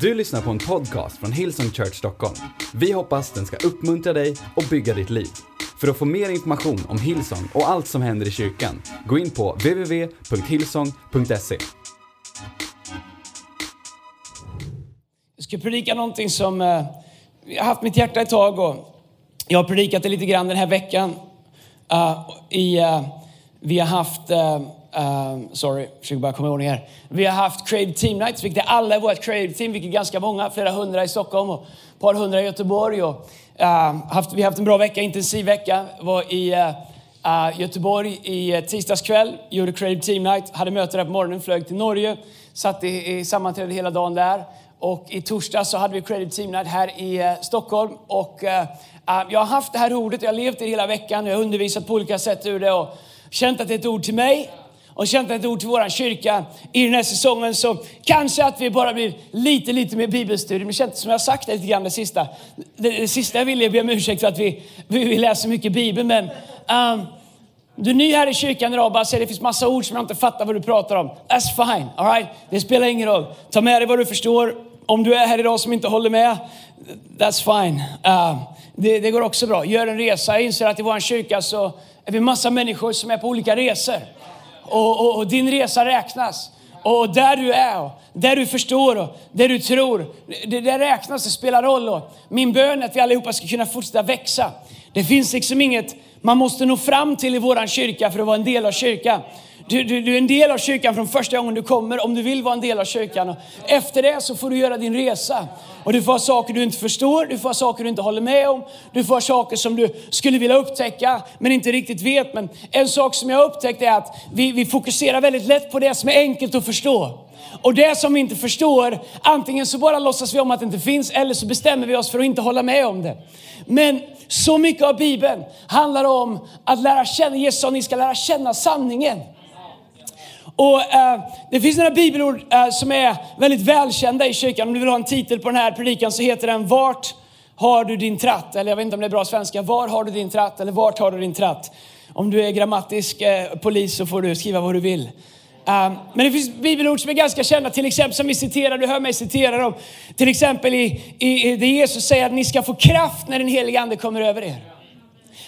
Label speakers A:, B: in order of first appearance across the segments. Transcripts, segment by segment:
A: Du lyssnar på en podcast från Hillsong Church Stockholm. Vi hoppas den ska uppmuntra dig och bygga ditt liv. För att få mer information om Hillsong och allt som händer i kyrkan, gå in på www.hillsong.se.
B: Jag ska predika någonting som eh, jag har haft mitt hjärta ett tag och jag har predikat det lite grann den här veckan. Uh, i, uh, vi har haft, uh, Ehm, sorry, försöker bara komma ihåg det här. Vi har haft Creative Team Nights, vilket är alla i vårt Creative Team, vilket är ganska många, flera hundra i Stockholm och ett par hundra i Göteborg. Och, ehm, haft, vi har haft en bra vecka, intensiv vecka. Var i eh, eh, Göteborg i tisdags kväll, gjorde Creative Team Night, hade möte där på morgonen, flög till Norge, satt i, i sammanträde hela dagen där. Och i torsdag så hade vi Creative Team Night här i uh, Stockholm. Och, uh, jag har haft det här ordet, jag har levt det hela veckan. Jag har undervisat på olika sätt ur det och känt att det är ett ord till mig och känt ett ord till vår kyrka i den här säsongen. Så kanske att vi bara blir lite, lite mer bibelstudier. Men känt som jag sagt det lite grann det sista. Det, det sista jag vill är be om ursäkt för att vi, vi, vi läser mycket Bibel. Men um, du är ny här i kyrkan idag och bara säger det finns massa ord som jag inte fattar vad du pratar om. That's fine, all right? Det spelar ingen roll. Ta med dig vad du förstår. Om du är här idag som inte håller med, that's fine. Uh, det, det, går också bra. Gör en resa. Jag inser att i vår kyrka så är vi massa människor som är på olika resor. Och, och, och din resa räknas. Och där du är, där du förstår och där du tror, det, det räknas, det spelar roll. Och min bön är att vi allihopa ska kunna fortsätta växa. Det finns liksom inget man måste nå fram till i våran kyrka för att vara en del av kyrkan. Du, du, du, är en del av kyrkan från första gången du kommer om du vill vara en del av kyrkan. Och efter det så får du göra din resa. Och du får ha saker du inte förstår, du får ha saker du inte håller med om. Du får ha saker som du skulle vilja upptäcka men inte riktigt vet. Men en sak som jag har upptäckt är att vi, vi fokuserar väldigt lätt på det som är enkelt att förstå. Och det som vi inte förstår, antingen så bara låtsas vi om att det inte finns eller så bestämmer vi oss för att inte hålla med om det. Men så mycket av Bibeln handlar om att lära känna Jesus, och ni ska lära känna sanningen. Och eh, Det finns några bibelord eh, som är väldigt välkända i kyrkan. Om du vill ha en titel på den här predikan så heter den Vart har du din tratt? Eller jag vet inte om det är bra svenska. Var har du din tratt? Eller vart har du din tratt? Om du är grammatisk eh, polis så får du skriva vad du vill. Um, men det finns bibelord som är ganska kända, till exempel som vi citerar, du hör mig citera dem. Till exempel i, i, i det Jesus säger att ni ska få kraft när den helige ande kommer över er.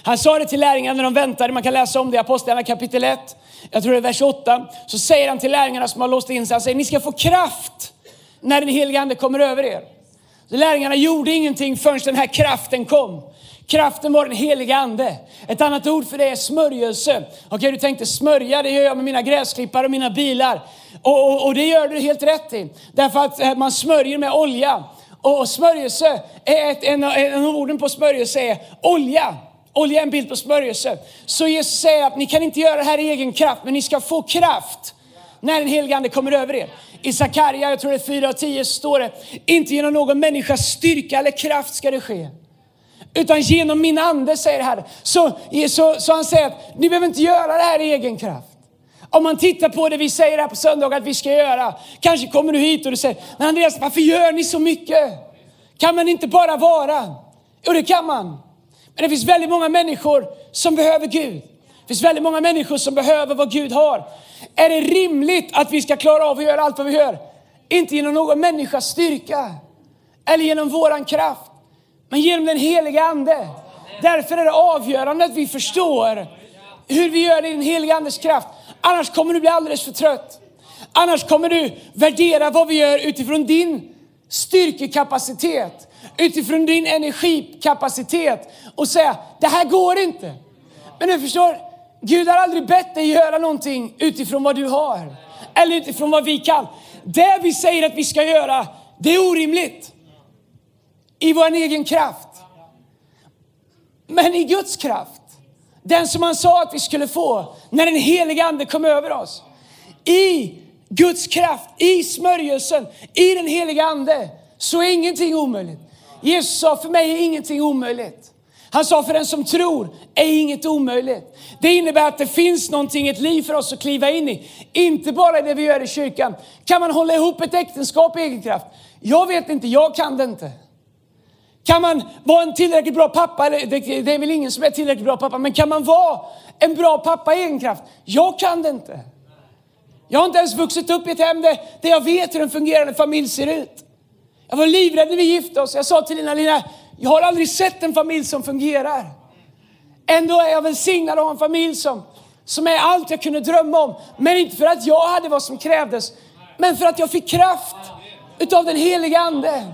B: Han sa det till lärjungarna när de väntade, man kan läsa om det i Apostlagärningarna kapitel 1, jag tror det är vers 8. Så säger han till lärjungarna som har låst in sig, han säger ni ska få kraft när den helige ande kommer över er. Så lärjungarna gjorde ingenting förrän den här kraften kom. Kraften var den heliga ande. Ett annat ord för det är smörjelse. Okej, du tänkte smörja, det gör jag med mina gräsklippare och mina bilar. Och, och, och det gör du helt rätt i. Därför att eh, man smörjer med olja. Och smörjelse, är ett, en, en av orden på smörjelse är olja. Olja är en bild på smörjelse. Så Jesus säger att ni kan inte göra det här i egen kraft, men ni ska få kraft när den helige Ande kommer över er. I Sakarja, jag tror det är 4 och 10, står det, inte genom någon människas styrka eller kraft ska det ske. Utan genom min ande, säger Herren. Så, så, så han säger att ni behöver inte göra det här i egen kraft. Om man tittar på det vi säger här på söndag att vi ska göra. Kanske kommer du hit och du säger, men Andreas varför gör ni så mycket? Kan man inte bara vara? Jo det kan man. Men det finns väldigt många människor som behöver Gud. Det finns väldigt många människor som behöver vad Gud har. Är det rimligt att vi ska klara av att göra allt vad vi gör? Inte genom någon människas styrka eller genom våran kraft, men genom den heliga Ande. Därför är det avgörande att vi förstår hur vi gör det i den heliga Andes kraft. Annars kommer du bli alldeles för trött. Annars kommer du värdera vad vi gör utifrån din styrkekapacitet utifrån din energikapacitet och säga, det här går inte. Men du förstår, Gud har aldrig bett dig göra någonting utifrån vad du har. Eller utifrån vad vi kan. Det vi säger att vi ska göra, det är orimligt. I vår egen kraft. Men i Guds kraft. Den som han sa att vi skulle få när den heliga ande kom över oss. I Guds kraft, i smörjelsen, i den heliga ande så är ingenting omöjligt. Jesus sa, för mig är ingenting omöjligt. Han sa, för den som tror är inget omöjligt. Det innebär att det finns någonting, ett liv för oss att kliva in i. Inte bara det vi gör i kyrkan. Kan man hålla ihop ett äktenskap i egen kraft? Jag vet inte, jag kan det inte. Kan man vara en tillräckligt bra pappa? Det är väl ingen som är tillräckligt bra pappa, men kan man vara en bra pappa i egen kraft? Jag kan det inte. Jag har inte ens vuxit upp i ett hem där, där jag vet hur en fungerande familj ser ut. Jag var livrädd när vi gifte oss. Jag sa till Lina, Lina, jag har aldrig sett en familj som fungerar. Ändå är jag välsignad att ha en familj som, som är allt jag kunde drömma om. Men inte för att jag hade vad som krävdes, men för att jag fick kraft utav den heliga Ande.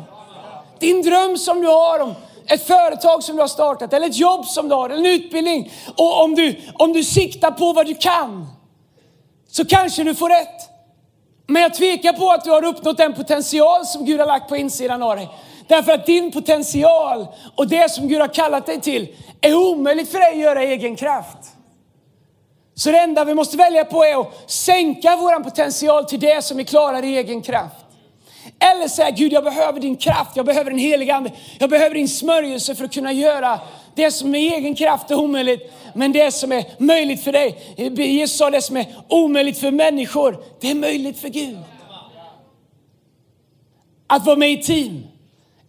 B: Din dröm som du har om ett företag som du har startat, eller ett jobb som du har, eller en utbildning. Och om du, om du siktar på vad du kan, så kanske du får rätt. Men jag tvekar på att du har uppnått den potential som Gud har lagt på insidan av dig. Därför att din potential och det som Gud har kallat dig till är omöjligt för dig att göra i egen kraft. Så det enda vi måste välja på är att sänka vår potential till det som vi klarar i egen kraft. Eller säga Gud, jag behöver din kraft, jag behöver din heliga Ande, jag behöver din smörjelse för att kunna göra det som med egen kraft är omöjligt, men det som är möjligt för dig. Jesus sa det som är omöjligt för människor, det är möjligt för Gud. Att vara med i team,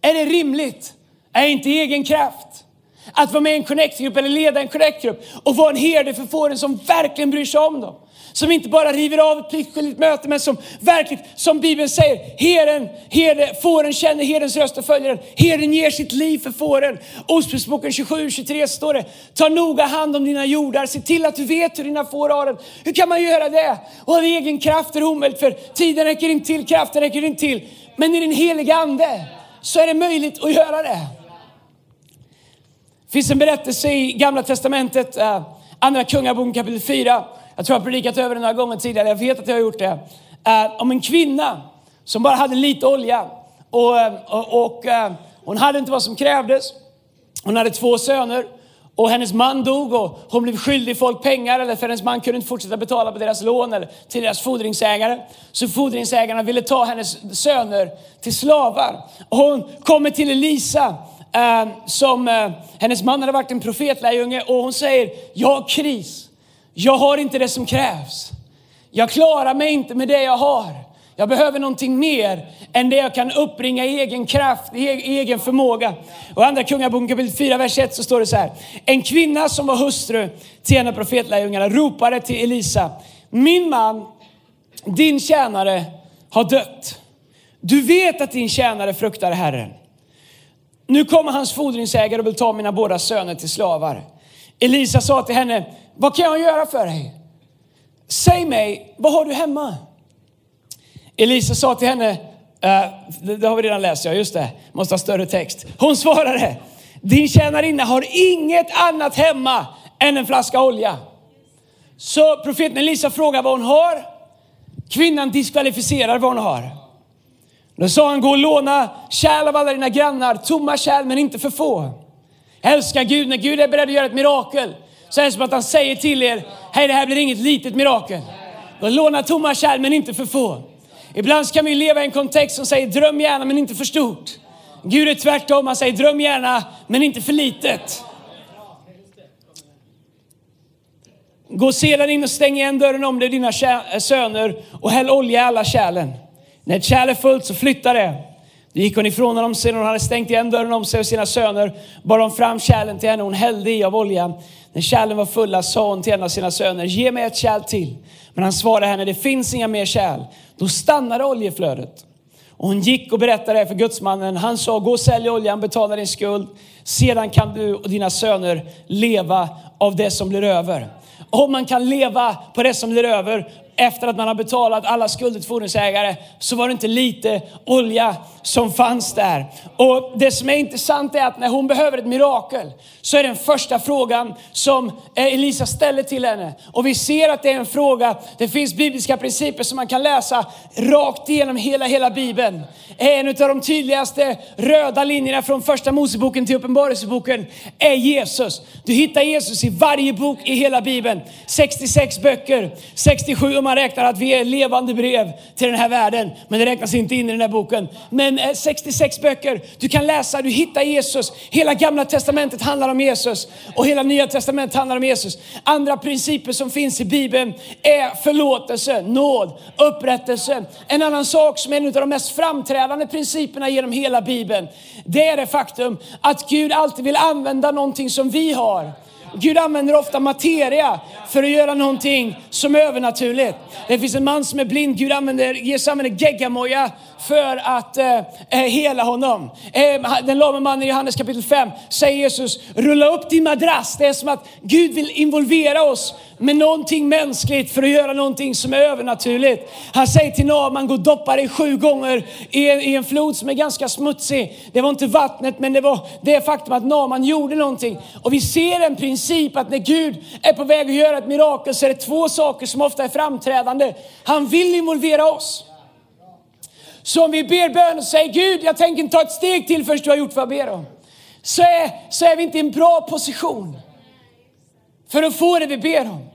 B: är det rimligt? Är inte egen kraft. Att vara med i en connectgrupp eller leda en connectgrupp och vara en herde för fåren som verkligen bryr sig om dem. Som inte bara river av ett pliktskyldigt möte, men som verkligen, som Bibeln säger, herden, herde, fåren känner herdens röst och följer den. Herden ger sitt liv för fåren. Ordspråksboken 27-23 står det, ta noga hand om dina jordar, se till att du vet hur dina får har det. Hur kan man göra det? Och av egen kraft är det omöjligt, för tiden räcker inte till, kraften räcker inte till. Men i den heliga Ande så är det möjligt att göra det. Det finns en berättelse i Gamla Testamentet, eh, Andra Kungaboken kapitel 4. Jag tror jag har predikat över det några gånger tidigare, jag vet att jag har gjort det. Eh, om en kvinna som bara hade lite olja och, eh, och, och eh, hon hade inte vad som krävdes. Hon hade två söner och hennes man dog och hon blev skyldig folk pengar eller för hennes man kunde inte fortsätta betala på deras lån eller till deras fordringsägare. Så fordringsägarna ville ta hennes söner till slavar. Och hon kommer till Elisa eh, som eh, hennes man hade varit en profetlärjunge och hon säger, jag har kris. Jag har inte det som krävs. Jag klarar mig inte med det jag har. Jag behöver någonting mer än det jag kan uppbringa i egen kraft, i egen förmåga. Och andra Kungaboken kapitel 4, vers 1 så står det så här. En kvinna som var hustru till en av profetlärjungarna ropade till Elisa. Min man, din tjänare, har dött. Du vet att din tjänare fruktar Herren. Nu kommer hans fordringsägare och vill ta mina båda söner till slavar. Elisa sa till henne, vad kan jag göra för dig? Säg mig, vad har du hemma? Elisa sa till henne, uh, det, det har vi redan läst, ja just det, måste ha större text. Hon svarade, din tjänarinna har inget annat hemma än en flaska olja. Så profeten Elisa frågar vad hon har. Kvinnan diskvalificerar vad hon har. Då sa han, gå och låna kärl av alla dina grannar, tomma kärl men inte för få. Älska Gud, när Gud är beredd att göra ett mirakel så är det som att han säger till er, hej det här blir inget litet mirakel. Låna tomma kärl men inte för få. Ibland kan vi leva i en kontext som säger dröm gärna men inte för stort. Gud är tvärtom, han säger dröm gärna men inte för litet. Gå sedan in och stäng igen dörren om dig dina söner och häll olja i alla kärlen. När ett kärl är fullt så flytta det. Då gick hon ifrån honom sedan hon hade stängt igen dörren om sig och sina söner. Bar hon fram kärlen till henne hon hällde i av oljan. När kärlen var fulla sa hon till en av sina söner, ge mig ett kärl till. Men han svarade henne, det finns inga mer kärl. Då stannade oljeflödet. Och hon gick och berättade det för gudsmannen. Han sa, gå och sälj oljan, betala din skuld. Sedan kan du och dina söner leva av det som blir över. Om man kan leva på det som blir över efter att man har betalat alla skulder till fordringsägare så var det inte lite olja som fanns där. Och det som är intressant är att när hon behöver ett mirakel så är den första frågan som eh, Elisa ställer till henne. Och vi ser att det är en fråga, det finns bibliska principer som man kan läsa rakt igenom hela, hela Bibeln. En av de tydligaste röda linjerna från första Moseboken till Uppenbarelseboken är Jesus. Du hittar Jesus i varje bok i hela Bibeln. 66 böcker, 67 om man räknar att vi är levande brev till den här världen. Men det räknas inte in i den här boken. Men eh, 66 böcker, du kan läsa, du hittar Jesus. Hela gamla testamentet handlar om Jesus och hela nya testamentet handlar om Jesus. Andra principer som finns i Bibeln är förlåtelse, nåd, upprättelse. En annan sak som är en av de mest framträdande principerna genom hela Bibeln, det är det faktum att Gud alltid vill använda någonting som vi har Gud använder ofta materia för att göra någonting som är övernaturligt. Det finns en man som är blind, Gud använder, Jesus använder geggamoja för att eh, eh, hela honom. Eh, den lame mannen i Johannes kapitel 5 säger Jesus, rulla upp din madrass. Det är som att Gud vill involvera oss med någonting mänskligt för att göra någonting som är övernaturligt. Han säger till Naaman, gå och doppa dig sju gånger i en, i en flod som är ganska smutsig. Det var inte vattnet, men det var det faktum att Naaman gjorde någonting. Och vi ser en princip att när Gud är på väg att göra ett mirakel så är det två saker som ofta är framträdande. Han vill involvera oss. Så om vi ber bön och säger Gud, jag tänker inte ta ett steg till förrän du har gjort vad jag ber om. Så är, så är vi inte i en bra position för att få det vi ber om.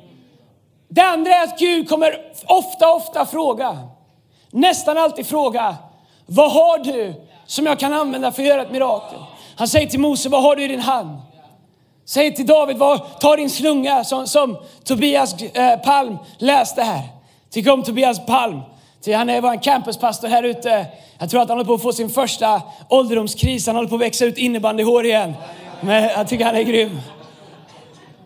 B: Det andra är att Gud kommer ofta, ofta fråga, nästan alltid fråga, vad har du som jag kan använda för att göra ett mirakel? Han säger till Mose, vad har du i din hand? Säger till David, vad, ta din slunga som, som Tobias eh, Palm läste här. Tycker om Tobias Palm. Han är en campuspastor här ute. Jag tror att han håller på att få sin första ålderdomskris. Han håller på att växa ut innebandyhår igen. Men jag tycker han är grym.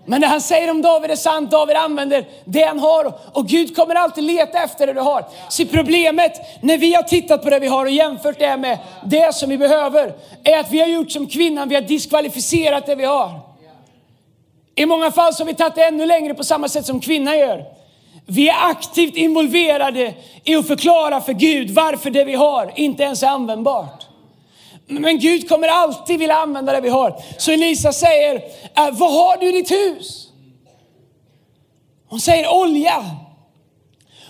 B: Men det han säger om David är sant. David använder det han har och Gud kommer alltid leta efter det du har. Så problemet när vi har tittat på det vi har och jämfört det med det som vi behöver är att vi har gjort som kvinnan, vi har diskvalificerat det vi har. I många fall så har vi tagit det ännu längre på samma sätt som kvinnan gör. Vi är aktivt involverade i att förklara för Gud varför det vi har inte ens är användbart. Men Gud kommer alltid vilja använda det vi har. Så Elisa säger, äh, vad har du i ditt hus? Hon säger olja.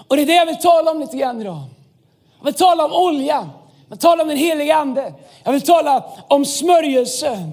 B: Och det är det jag vill tala om lite grann idag. Jag vill tala om olja. Jag vill tala om den heliga ande. Jag vill tala om smörjelse.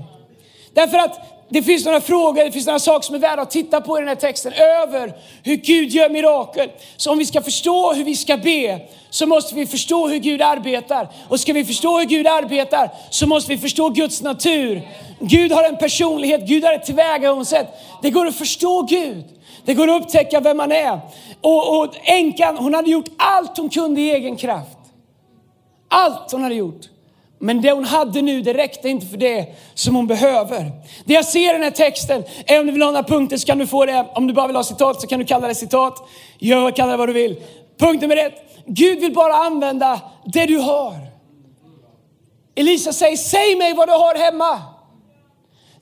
B: Därför att det finns några frågor, det finns några saker som är värda att titta på i den här texten över hur Gud gör mirakel. Så om vi ska förstå hur vi ska be så måste vi förstå hur Gud arbetar. Och ska vi förstå hur Gud arbetar så måste vi förstå Guds natur. Gud har en personlighet, Gud har ett tillvägagångssätt. Det går att förstå Gud. Det går att upptäcka vem man är. Och, och änkan, hon hade gjort allt hon kunde i egen kraft. Allt hon hade gjort. Men det hon hade nu, det räckte inte för det som hon behöver. Det jag ser i den här texten, är om du vill ha några punkter så kan du få det. Om du bara vill ha citat så kan du kalla det citat. Gör kalla det vad du vill. Punkt nummer ett. Gud vill bara använda det du har. Elisa säger, säg mig vad du har hemma.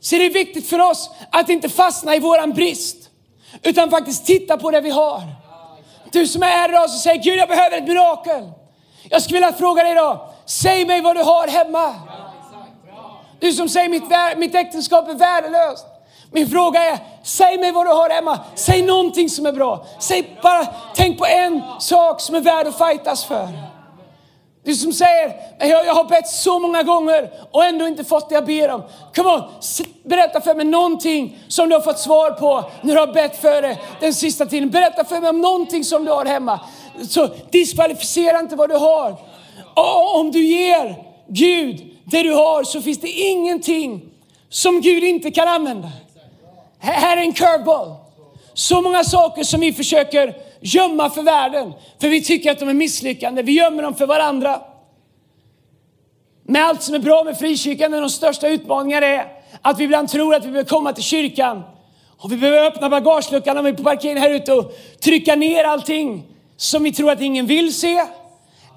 B: Så det är viktigt för oss att inte fastna i våran brist. Utan faktiskt titta på det vi har. Du som är här idag och säger, Gud jag behöver ett mirakel. Jag skulle vilja fråga dig idag, Säg mig vad du har hemma. Du som säger mitt, mitt äktenskap är värdelöst. Min fråga är, säg mig vad du har hemma. Säg någonting som är bra. Säg bara, tänk på en sak som är värd att fightas för. Du som säger, jag, jag har bett så många gånger och ändå inte fått det jag ber om. Come on, berätta för mig någonting som du har fått svar på när du har bett för det den sista tiden. Berätta för mig om någonting som du har hemma. Så diskvalificera inte vad du har. Och om du ger Gud det du har så finns det ingenting som Gud inte kan använda. Här är en curveball. Så många saker som vi försöker gömma för världen, för vi tycker att de är misslyckande. Vi gömmer dem för varandra. Med allt som är bra med frikyrkan, är de största utmaningarna är att vi ibland tror att vi behöver komma till kyrkan och vi behöver öppna bagageluckan om vi är på parkeringen här ute och trycka ner allting som vi tror att ingen vill se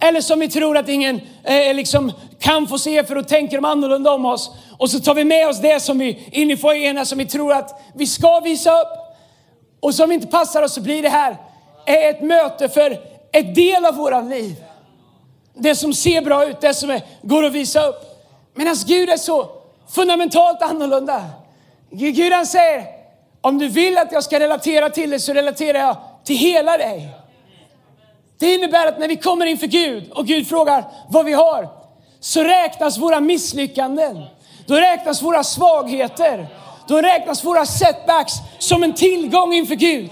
B: eller som vi tror att ingen eh, liksom kan få se för då tänker de annorlunda om oss. Och så tar vi med oss det som vi in i foajéerna som vi tror att vi ska visa upp. Och som inte passar oss så blir det här eh, ett möte för ett del av våra liv. Det som ser bra ut, det som är, går att visa upp. Medan Gud är så fundamentalt annorlunda. Gud han säger, om du vill att jag ska relatera till dig så relaterar jag till hela dig. Det innebär att när vi kommer inför Gud och Gud frågar vad vi har, så räknas våra misslyckanden. Då räknas våra svagheter. Då räknas våra setbacks som en tillgång inför Gud.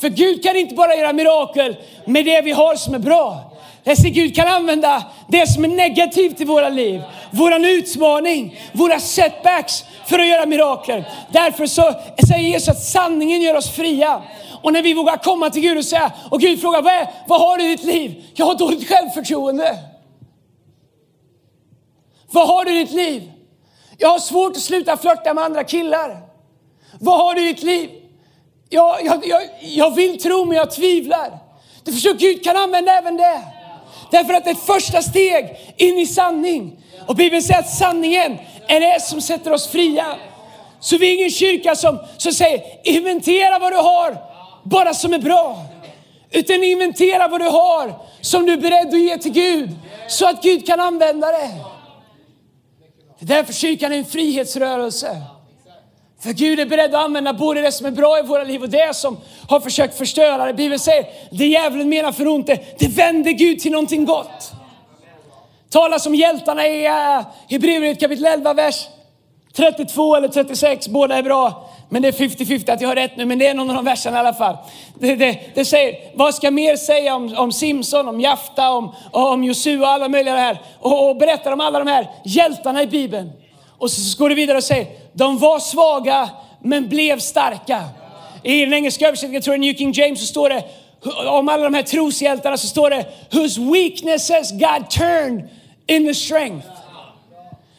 B: För Gud kan inte bara göra mirakel med det vi har som är bra. Jag Gud kan använda det som är negativt i våra liv, våran utmaning, våra setbacks för att göra mirakel. Därför så säger Jesus att sanningen gör oss fria. Och när vi vågar komma till Gud och säga, och Gud frågar, vad, är, vad har du i ditt liv? Jag har dåligt självförtroende. Vad har du i ditt liv? Jag har svårt att sluta flörta med andra killar. Vad har du i ditt liv? Jag, jag, jag, jag vill tro men jag tvivlar. Du förstår, Gud kan använda även det. Därför att det är ett första steg in i sanning. Och Bibeln säger att sanningen är det som sätter oss fria. Så vi är ingen kyrka som, som säger inventera vad du har, bara som är bra. Utan inventera vad du har som du är beredd att ge till Gud så att Gud kan använda det. Det är därför kyrkan är en frihetsrörelse. För Gud är beredd att använda både det som är bra i våra liv och det som har försökt förstöra det. Bibeln säger, det djävulen menar för ont, det vänder Gud till någonting gott. Talas om hjältarna i uh, Hebreerbrevet kapitel 11, vers 32 eller 36, båda är bra. Men det är 50-50 att jag har rätt nu, men det är någon av de verserna i alla fall. Det, det, det säger, vad ska mer säga om, om Simson, om Jafta, om, om Josua och alla möjliga här. Och, och berättar om alla de här hjältarna i Bibeln. Och så går det vidare och säger, de var svaga men blev starka. I den engelska översättningen, tror jag New King James, så står det om alla de här troshjältarna så står det whose weaknesses God turned in the strength.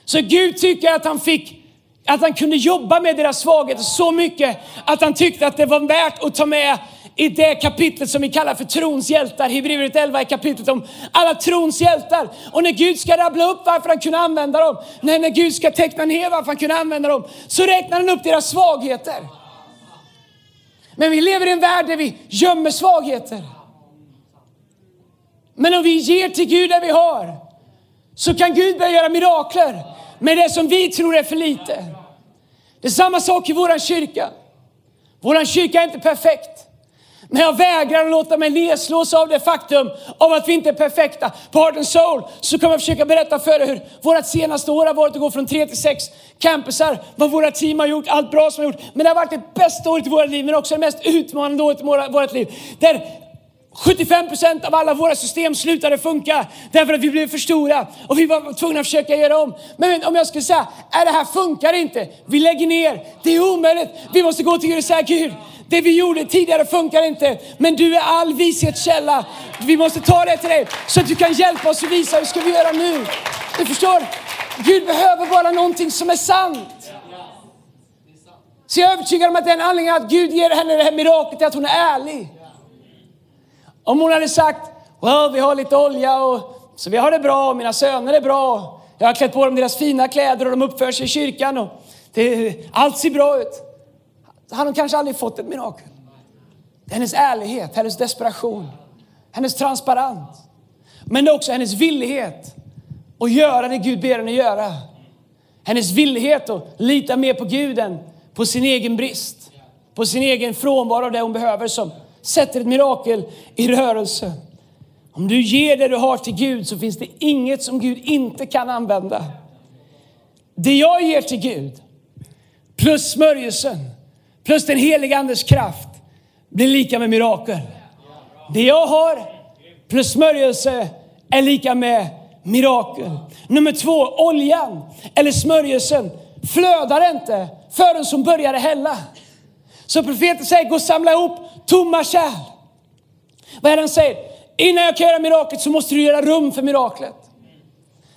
B: Så Gud tycker att han fick att han kunde jobba med deras svagheter så mycket att han tyckte att det var värt att ta med i det kapitlet som vi kallar för trons hjältar. Hebreerbrevet 11 är kapitlet om alla trons hjältar. Och när Gud ska rabbla upp varför han kunde använda dem, när, när Gud ska teckna ner varför han kunde använda dem, så räknar han upp deras svagheter. Men vi lever i en värld där vi gömmer svagheter. Men om vi ger till Gud det vi har, så kan Gud börja göra mirakler med det som vi tror är för lite. Det är samma sak i vår kyrka. Vår kyrka är inte perfekt. Men jag vägrar att låta mig nedslås av det faktum av att vi inte är perfekta. På Heart and Soul så kommer jag försöka berätta för er hur vårt senaste år har varit att gå från tre till sex campusar. Vad våra team har gjort, allt bra som har gjort. Men det har varit det bästa året i våra liv, men också det mest utmanande året i vårt liv. Där 75% av alla våra system slutade funka därför att vi blev för stora och vi var tvungna att försöka göra om. Men om jag skulle säga, är det här funkar inte, vi lägger ner, det är omöjligt, vi måste gå till Gud och säga Gud, det vi gjorde tidigare funkar inte, men du är all vishetskälla. Vi måste ta det till dig så att du kan hjälpa oss och visa hur ska vi göra nu. Du förstår, Gud behöver bara någonting som är sant. Så jag är övertygad om att den anledningen att Gud ger henne det här miraklet är att hon är ärlig. Om hon hade sagt, well, vi har lite olja och så vi har det bra och mina söner är bra. Jag har klätt på dem deras fina kläder och de uppför sig i kyrkan och det, allt ser bra ut. Så hade hon kanske aldrig fått ett mirakel. Det är hennes ärlighet, hennes desperation, hennes transparens. Men det är också hennes villighet att göra det Gud ber henne göra. Hennes villighet att lita mer på Gud än på sin egen brist, på sin egen frånvaro av det hon behöver som sätter ett mirakel i rörelse. Om du ger det du har till Gud så finns det inget som Gud inte kan använda. Det jag ger till Gud, plus smörjelsen, plus den heliga Andes kraft, blir lika med mirakel. Det jag har, plus smörjelse, är lika med mirakel. Nummer två, oljan eller smörjelsen flödar inte förrän som börjar hälla. Så profeten säger, gå och samla ihop tomma kärl. Vad är det han säger? Innan jag kan göra miraklet så måste du göra rum för miraklet.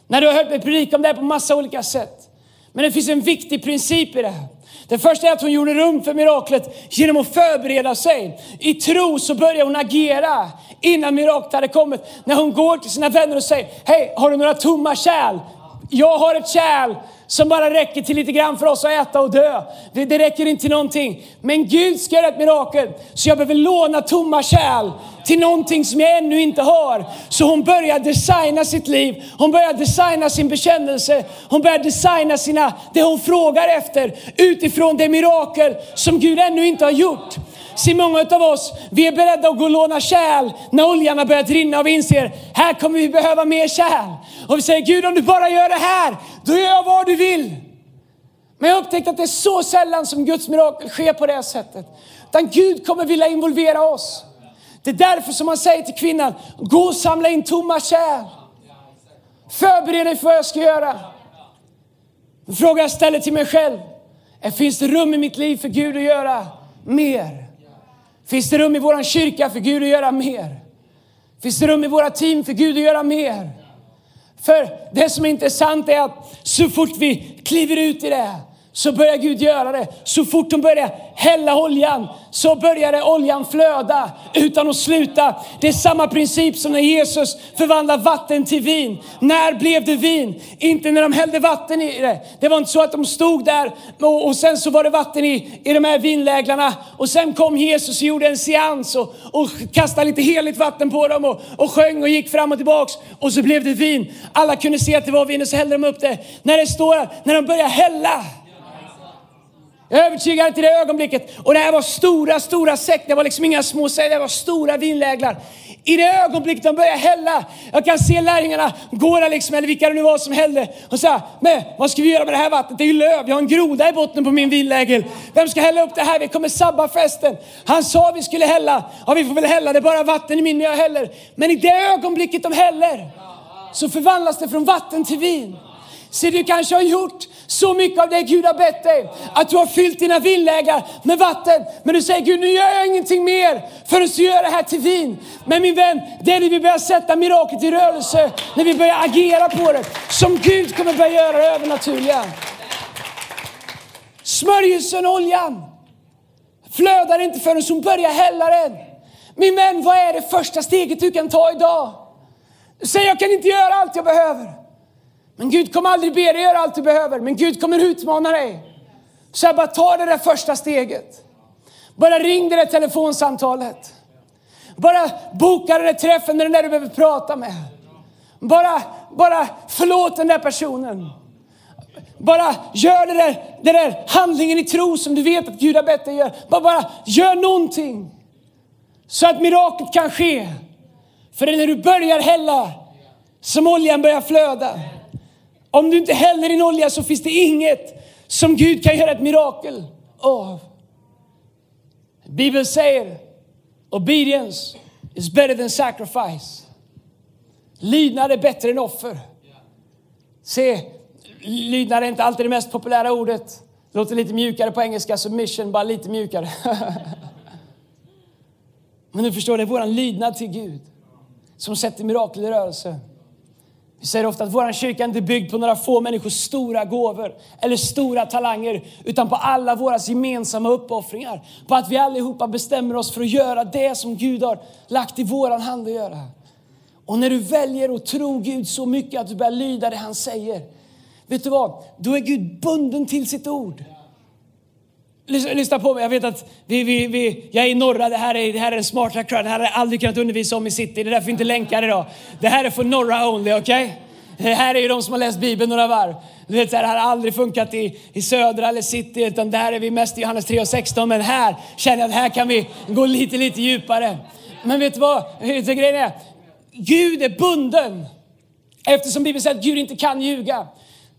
B: När du har hört mig predika om det här på massa olika sätt. Men det finns en viktig princip i det här. Det första är att hon gjorde rum för miraklet genom att förbereda sig. I tro så började hon agera innan miraklet hade kommit. När hon går till sina vänner och säger, hej, har du några tomma kärl? Jag har ett kärl som bara räcker till lite grann för oss att äta och dö. Det räcker inte till någonting. Men Gud ska göra ett mirakel, så jag behöver låna tomma kärl till någonting som jag ännu inte har. Så hon börjar designa sitt liv, hon börjar designa sin bekännelse, hon börjar designa sina, det hon frågar efter utifrån det mirakel som Gud ännu inte har gjort. Se många av oss, vi är beredda att gå och låna kärl när oljan har börjat rinna och vi inser, här kommer vi behöva mer kärl. Och vi säger, Gud om du bara gör det här, då gör jag vad du vill. Men jag har upptäckt att det är så sällan som Guds mirakel sker på det här sättet. Utan Gud kommer vilja involvera oss. Det är därför som man säger till kvinnan, gå och samla in tomma kärl. Förbered dig för vad jag ska göra. En fråga jag ställer till mig själv är, finns det rum i mitt liv för Gud att göra mer? Finns det rum i vår kyrka för Gud att göra mer? Finns det rum i våra team för Gud att göra mer? För det som är intressant är att så fort vi kliver ut i det så börjar Gud göra det. Så fort de börjar hälla oljan så började oljan flöda utan att sluta. Det är samma princip som när Jesus förvandlar vatten till vin. När blev det vin? Inte när de hällde vatten i det. Det var inte så att de stod där och, och sen så var det vatten i, i de här vinläglarna och sen kom Jesus och gjorde en seans och, och kastade lite heligt vatten på dem och, och sjöng och gick fram och tillbaks och så blev det vin. Alla kunde se att det var vin och så hällde de upp det. När det står när de börjar hälla övertygad till det ögonblicket. Och det här var stora, stora säck. Det var liksom inga små säck, det var stora vinläglar. I det ögonblicket de började hälla, jag kan se lärjungarna gå där liksom, eller vilka det nu var som hällde. Och säga, men vad ska vi göra med det här vattnet? Det är ju löv, jag har en groda i botten på min vinlägel. Vem ska hälla upp det här? Vi kommer sabba festen. Han sa vi skulle hälla, ja vi får väl hälla, det är bara vatten i min när jag häller. Men i det ögonblicket de häller, så förvandlas det från vatten till vin. Se, du kanske har gjort så mycket av det Gud har bett dig. Att du har fyllt dina vinlägar med vatten. Men du säger Gud, nu gör jag ingenting mer förrän du gör det här till vin. Men min vän, det är när vi börjar sätta miraklet i rörelse, när vi börjar agera på det, som Gud kommer börja göra det övernaturliga. Smörjelsen, oljan, flödar inte förrän hon börjar hälla den. Min vän, vad är det första steget du kan ta idag? Du säger, jag kan inte göra allt jag behöver. Men Gud kommer aldrig be dig göra allt du behöver, men Gud kommer utmana dig. Så jag bara ta det där första steget. Bara ring det där telefonsamtalet. Bara boka den där träffen med den där du behöver prata med. Bara, bara förlåt den där personen. Bara gör den där, den där handlingen i tro som du vet att Gud har bett dig göra. Bara, bara gör någonting. Så att miraklet kan ske. För det är när du börjar hälla som oljan börjar flöda. Om du inte häller din olja så finns det inget som Gud kan göra ett mirakel av. Bibeln säger obedience is better than sacrifice. Lydnad är bättre än offer. Se, lydnad är inte alltid det mest populära ordet. Det låter lite mjukare på engelska, submission bara lite mjukare. Men du förstår, det är vår lydnad till Gud som sätter mirakel i rörelse. Vi säger ofta att vår kyrka inte är byggd på några få människors stora gåvor eller stora talanger, utan på alla våra gemensamma uppoffringar. På att vi allihopa bestämmer oss för att göra det som Gud har lagt i våran hand att göra. Och när du väljer att tro Gud så mycket att du börjar lyda det han säger, vet du vad? Då är Gud bunden till sitt ord. Lyssna på mig, jag vet att vi, vi, vi, jag är i norra, det här är, det här är en smarta crowd, det här har jag aldrig kunnat undervisa om i city, det är därför vi inte länkar idag. Det här är för norra only, okej? Okay? Det här är ju de som har läst Bibeln några varv. Du vet, det här har aldrig funkat i, i södra eller city, utan där är vi mest i Johannes 3 och 16. Men här känner jag att här kan vi gå lite, lite djupare. Men vet du vad? Vet du, grejen är, Gud är bunden. Eftersom Bibeln säger att Gud inte kan ljuga,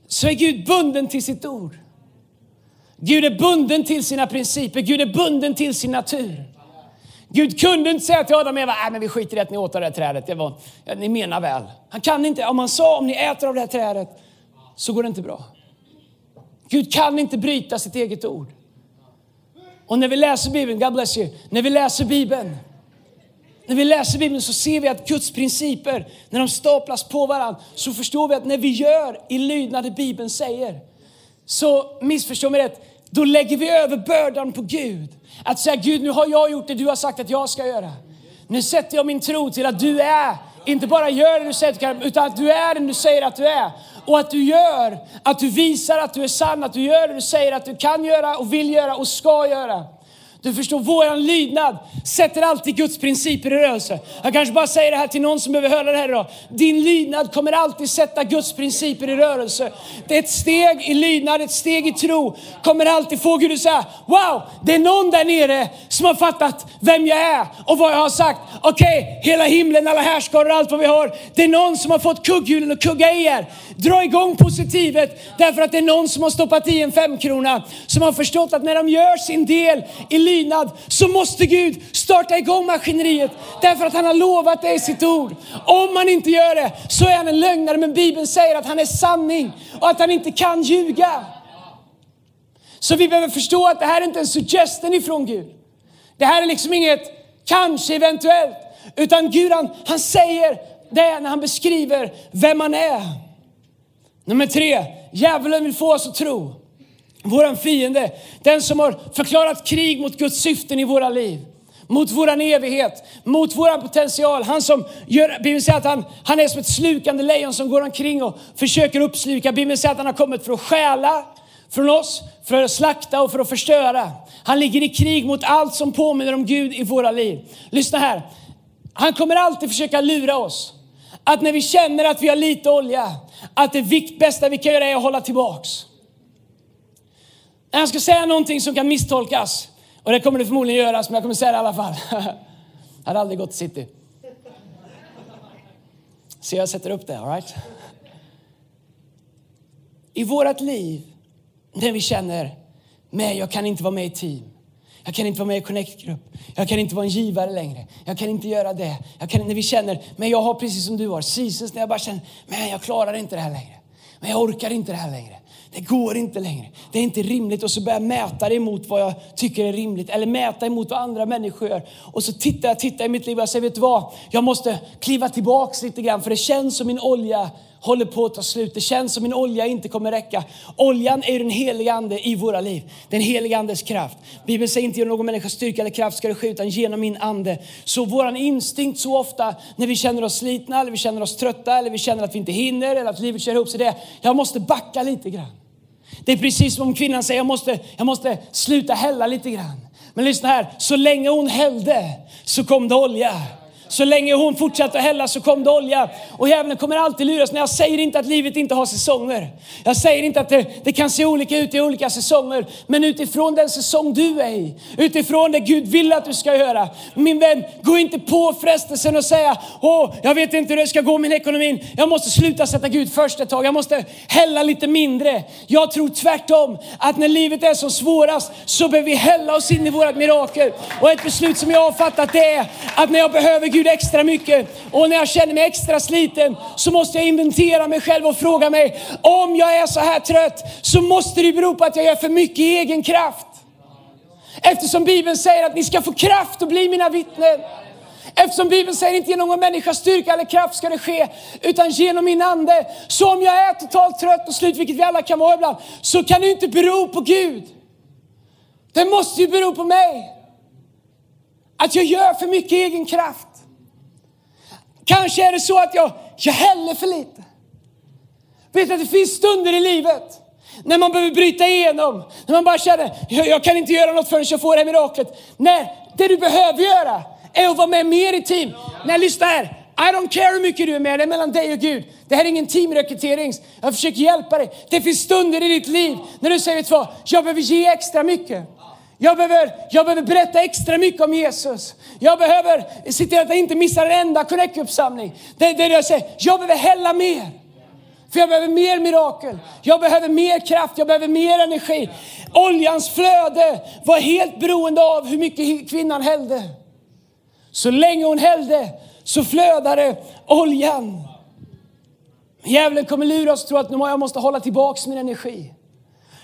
B: så är Gud bunden till sitt ord. Gud är bunden till sina principer, Gud är bunden till sin natur. Gud kunde inte säga till Adam och Eva, nej men vi skiter i att ni åt av det här trädet, det var, ja, ni menar väl. Han kan inte, om han sa om ni äter av det här trädet så går det inte bra. Gud kan inte bryta sitt eget ord. Och när vi läser Bibeln, God bless you, när vi läser Bibeln, när vi läser Bibeln så ser vi att Guds principer, när de staplas på varandra, så förstår vi att när vi gör i lydnad det Bibeln säger, så missförstå mig rätt, då lägger vi över bördan på Gud. Att säga Gud, nu har jag gjort det du har sagt att jag ska göra. Nu sätter jag min tro till att du är, inte bara gör det du säger att du kan, utan att du är den du säger att du är. Och att du gör, att du visar att du är sann, att du gör det du säger att du kan göra och vill göra och ska göra. Du förstår, våran lydnad sätter alltid Guds principer i rörelse. Jag kanske bara säger det här till någon som behöver höra det här idag. Din lydnad kommer alltid sätta Guds principer i rörelse. Det är ett steg i lydnad, ett steg i tro kommer alltid få Gud att säga, wow, det är någon där nere som har fattat vem jag är och vad jag har sagt. Okej, okay, hela himlen, alla härskaror och allt vad vi har. Det är någon som har fått kugghjulen att kugga i er. Dra igång positivet därför att det är någon som har stoppat i en femkrona. Som har förstått att när de gör sin del i lydnad så måste Gud starta igång maskineriet därför att han har lovat det i sitt ord. Om han inte gör det så är han en lögnare men Bibeln säger att han är sanning och att han inte kan ljuga. Så vi behöver förstå att det här är inte en suggestion ifrån Gud. Det här är liksom inget kanske, eventuellt. Utan Gud han, han säger det när han beskriver vem han är. Nummer tre, djävulen vill få oss att tro Våran fiende, den som har förklarat krig mot Guds syften i våra liv. Mot våran evighet, mot våran potential. Han som gör, Bibeln säger att han, han är som ett slukande lejon som går omkring och försöker uppsluka. Bibeln säger att han har kommit för att stjäla från oss, för att slakta och för att förstöra. Han ligger i krig mot allt som påminner om Gud i våra liv. Lyssna här. Han kommer alltid försöka lura oss. Att när vi känner att vi har lite olja, att det vikt bästa vi kan göra är att hålla tillbaks. När jag ska säga någonting som kan misstolkas, och det kommer det förmodligen göras, men jag kommer säga det i alla fall. jag hade aldrig gått till city. Så jag sätter upp det, all right? I vårt liv, när vi känner, nej jag kan inte vara med i team. Jag kan inte vara med i Connect-grupp. Jag kan inte vara en givare längre. Jag kan inte göra det. Jag kan, när vi känner, men jag har precis som du har, seasons när jag bara känner, men jag klarar inte det här längre. Men jag orkar inte det här längre. Det går inte längre. Det är inte rimligt. Och så börjar jag mäta det emot vad jag tycker är rimligt. Eller mäta emot vad andra människor gör. Och så tittar jag, tittar i mitt liv och jag säger, vet du vad? Jag måste kliva tillbaks lite grann. För det känns som min olja håller på att ta slut. Det känns som min olja inte kommer räcka. Oljan är den heliga ande i våra liv. Den heliga andes kraft. Bibeln säger inte genom någon människas styrka eller kraft ska det ske utan genom min ande. Så våran instinkt så ofta när vi känner oss slitna eller vi känner oss trötta eller vi känner att vi inte hinner eller att livet kör ihop sig det. Jag måste backa lite grann. Det är precis som kvinnan säger, jag måste, jag måste sluta hälla lite grann. Men lyssna här, så länge hon hällde så kom det olja. Så länge hon fortsatte att hälla så kom det olja. Och djävulen kommer alltid luras. Men jag säger inte att livet inte har säsonger. Jag säger inte att det, det, kan se olika ut i olika säsonger. Men utifrån den säsong du är i, utifrån det Gud vill att du ska göra. Min vän, gå inte på frestelsen och säga, åh, jag vet inte hur det ska gå med min ekonomin. Jag måste sluta sätta Gud först ett tag. Jag måste hälla lite mindre. Jag tror tvärtom, att när livet är som svårast så behöver vi hälla oss in i vårt mirakel. Och ett beslut som jag har fattat det är att när jag behöver Gud Gud extra mycket. Och när jag känner mig extra sliten så måste jag inventera mig själv och fråga mig, om jag är så här trött så måste det bero på att jag gör för mycket i egen kraft. Eftersom Bibeln säger att ni ska få kraft och bli mina vittnen. Eftersom Bibeln säger inte genom någon människas styrka eller kraft ska det ske, utan genom min ande. Så om jag är totalt trött och slut, vilket vi alla kan vara ibland, så kan det inte bero på Gud. Det måste ju bero på mig. Att jag gör för mycket egen kraft. Kanske är det så att jag, jag häller för lite. Vet du att det finns stunder i livet när man behöver bryta igenom, när man bara känner, jag, jag kan inte göra något förrän jag får det här miraklet. Nej, det du behöver göra är att vara med mer i team. Nej, lyssna här. I don't care hur mycket du är med, det är mellan dig och Gud. Det här är ingen teamrekrytering. Jag försöker hjälpa dig. Det finns stunder i ditt liv när du säger, vet du vad, jag behöver ge extra mycket. Jag behöver, jag behöver berätta extra mycket om Jesus. Jag behöver se till att jag inte missar en enda connect-uppsamling. Det, det jag säger, jag behöver hälla mer. För jag behöver mer mirakel. Jag behöver mer kraft, jag behöver mer energi. Oljans flöde var helt beroende av hur mycket kvinnan hällde. Så länge hon hällde så flödade oljan. Djävulen kommer lura oss och tro att nu jag måste hålla tillbaks min energi.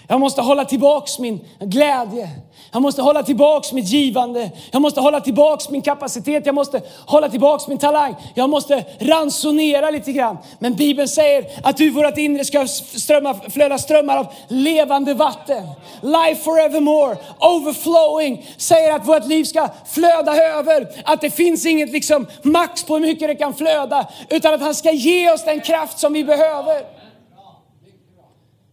B: Jag måste hålla tillbaks min glädje. Jag måste hålla tillbaks mitt givande. Jag måste hålla tillbaks min kapacitet. Jag måste hålla tillbaks min talang. Jag måste ransonera lite grann. Men Bibeln säger att ur vårt inre ska strömma, flöda strömmar av levande vatten. Life forevermore, overflowing. Säger att vårt liv ska flöda över. Att det finns inget liksom max på hur mycket det kan flöda. Utan att han ska ge oss den kraft som vi behöver.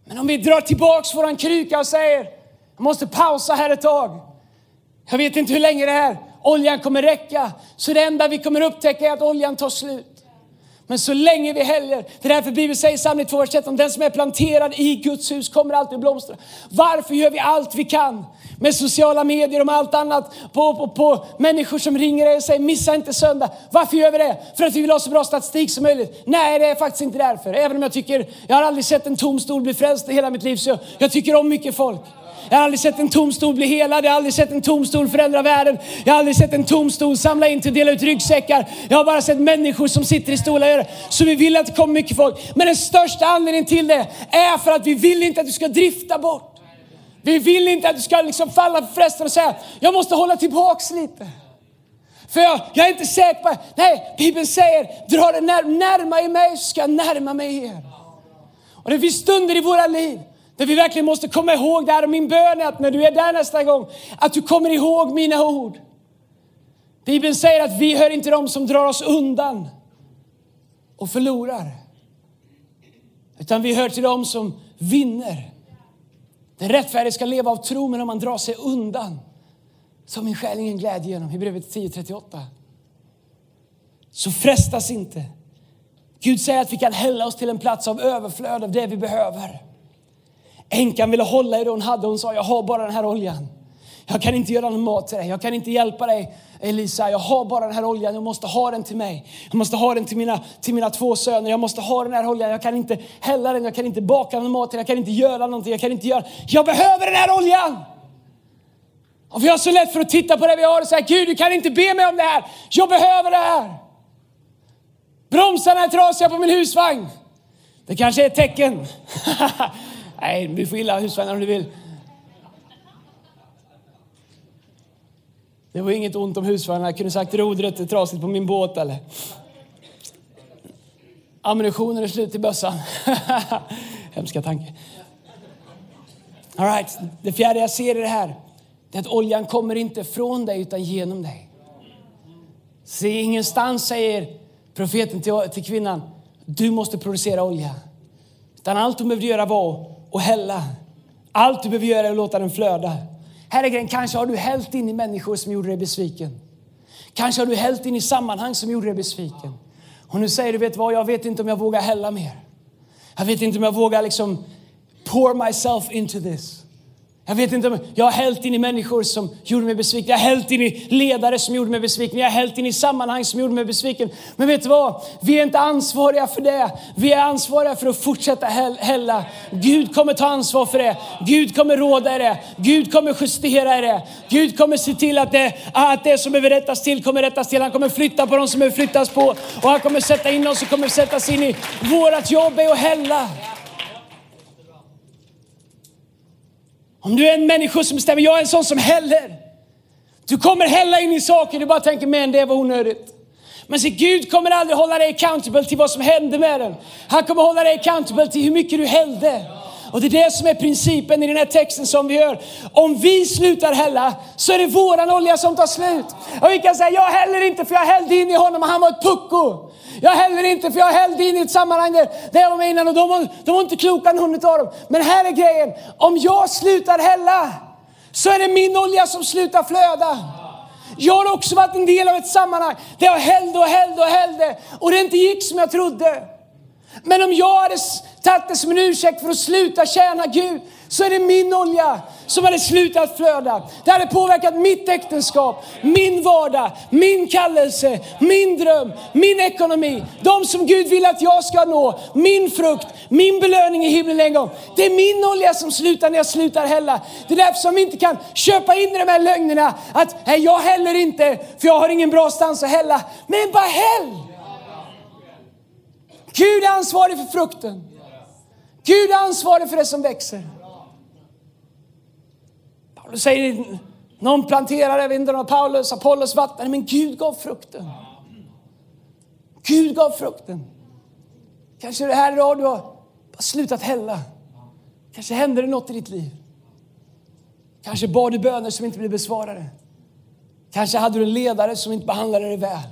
B: Men om vi drar tillbaks våran kruka och säger, jag måste pausa här ett tag. Jag vet inte hur länge det här oljan kommer räcka. Så det enda vi kommer upptäcka är att oljan tar slut. Men så länge vi häller, det är därför Bibeln säger i Psalm 2, vers 13, den som är planterad i Guds hus kommer alltid blomstra. Varför gör vi allt vi kan med sociala medier och med allt annat på, på, på människor som ringer och säger missa inte söndag. Varför gör vi det? För att vi vill ha så bra statistik som möjligt? Nej, det är faktiskt inte därför. Även om jag tycker, jag har aldrig sett en tom stol bli frälst i hela mitt liv, så jag, jag tycker om mycket folk. Jag har aldrig sett en tom stol bli helad, jag har aldrig sett en tom stol förändra världen. Jag har aldrig sett en tom stol samla in till dela ut ryggsäckar. Jag har bara sett människor som sitter i stolar och gör det. Så vi vill att det kommer mycket folk. Men den största anledningen till det är för att vi vill inte att du ska drifta bort. Vi vill inte att du ska liksom falla för frestelsen och säga, jag måste hålla tillbaks lite. För jag, jag är inte säker på, nej, Bibeln säger, dra dig när, närmare mig så ska jag närma mig er. Och det finns stunder i våra liv där vi verkligen måste komma ihåg det här. Och min bön är att när du är där nästa gång, att du kommer ihåg mina ord. Bibeln säger att vi hör inte dem som drar oss undan och förlorar. Utan vi hör till dem som vinner. Den rättfärdige ska leva av tro, men om man drar sig undan så har min själ ingen glädje genom. Hebreerbrevet 10.38. Så frestas inte. Gud säger att vi kan hälla oss till en plats av överflöd av det vi behöver. Änkan ville hålla i det hon hade. Hon sa, jag har bara den här oljan. Jag kan inte göra någon mat till dig. Jag kan inte hjälpa dig Elisa. Jag har bara den här oljan. Jag måste ha den till mig. Jag måste ha den till mina, till mina två söner. Jag måste ha den här oljan. Jag kan inte hälla den. Jag kan inte baka någon mat till Jag kan inte göra någonting. Jag kan inte göra. Jag behöver den här oljan. Och vi har så lätt för att titta på det vi har och säga, Gud du kan inte be mig om det här. Jag behöver det här. Bromsarna är trasiga på min husvagn. Det kanske är ett tecken. Nej, du får gilla husvagnar om du vill. Det var inget ont om husvagnar. Jag kunde sagt rodret är trasigt på min båt eller ammunitionen är slut i bössan. Hemska tanke. All right. Det fjärde jag ser i det här är att oljan kommer inte från dig utan genom dig. Se, ingenstans säger profeten till, till kvinnan, du måste producera olja. Utan allt hon behövde göra var och hälla. Allt du behöver göra är att låta den flöda. Här är grejen, kanske har du hällt in i människor som gjorde dig besviken. Kanske har du hällt in i sammanhang som gjorde dig besviken. Och nu säger du, vet vad, jag vet inte om jag vågar hälla mer. Jag vet inte om jag vågar liksom pour myself into this. Jag vet inte, jag har hällt in i människor som gjorde mig besviken. Jag har hällt in i ledare som gjorde mig besviken. Jag har hällt in i sammanhang som gjorde mig besviken. Men vet du vad? Vi är inte ansvariga för det. Vi är ansvariga för att fortsätta hälla. Gud kommer ta ansvar för det. Gud kommer råda i det. Gud kommer justera i det. Gud kommer se till att det, att det som behöver rättas till kommer rättas till. Han kommer flytta på de som behöver flyttas på. Och han kommer sätta in oss som kommer sättas in i vårat jobb är att hälla. Om du är en människa som bestämmer, jag är en sån som häller. Du kommer hälla in i saker, du bara tänker, men det var onödigt. Men se, Gud kommer aldrig hålla dig accountable till vad som hände med den. Han kommer hålla dig accountable till hur mycket du hällde. Och det är det som är principen i den här texten som vi gör. Om vi slutar hälla så är det våran olja som tar slut. Och vi kan säga, jag häller inte för jag hällde in i honom och han var ett pucko. Jag häller inte för jag hällde in i ett sammanhang där, där jag var med innan och de var, de var inte kloka någon av dem. Men här är grejen, om jag slutar hälla så är det min olja som slutar flöda. Jag har också varit en del av ett sammanhang där jag hällde och hällde och hällde och det inte gick som jag trodde. Men om jag hade tagit det som en ursäkt för att sluta tjäna Gud så är det min olja som hade slutat flöda. Det hade påverkat mitt äktenskap, min vardag, min kallelse, min dröm, min ekonomi. De som Gud vill att jag ska nå, min frukt, min belöning i himlen en gång. Det är min olja som slutar när jag slutar hälla. Det är därför som vi inte kan köpa in de här lögnerna att nej, jag häller inte för jag har ingen bra stans att hälla. Men bara häll! Gud är ansvarig för frukten. Gud är ansvarig för det som växer. Paulus säger, någon planterar, jag vet inte om Paulus, Apollos vattnade, men Gud gav frukten. Gud gav frukten. Kanske det här idag du har slutat hälla. Kanske händer det något i ditt liv. Kanske bad du böner som inte blev besvarade. Kanske hade du en ledare som inte behandlade dig väl.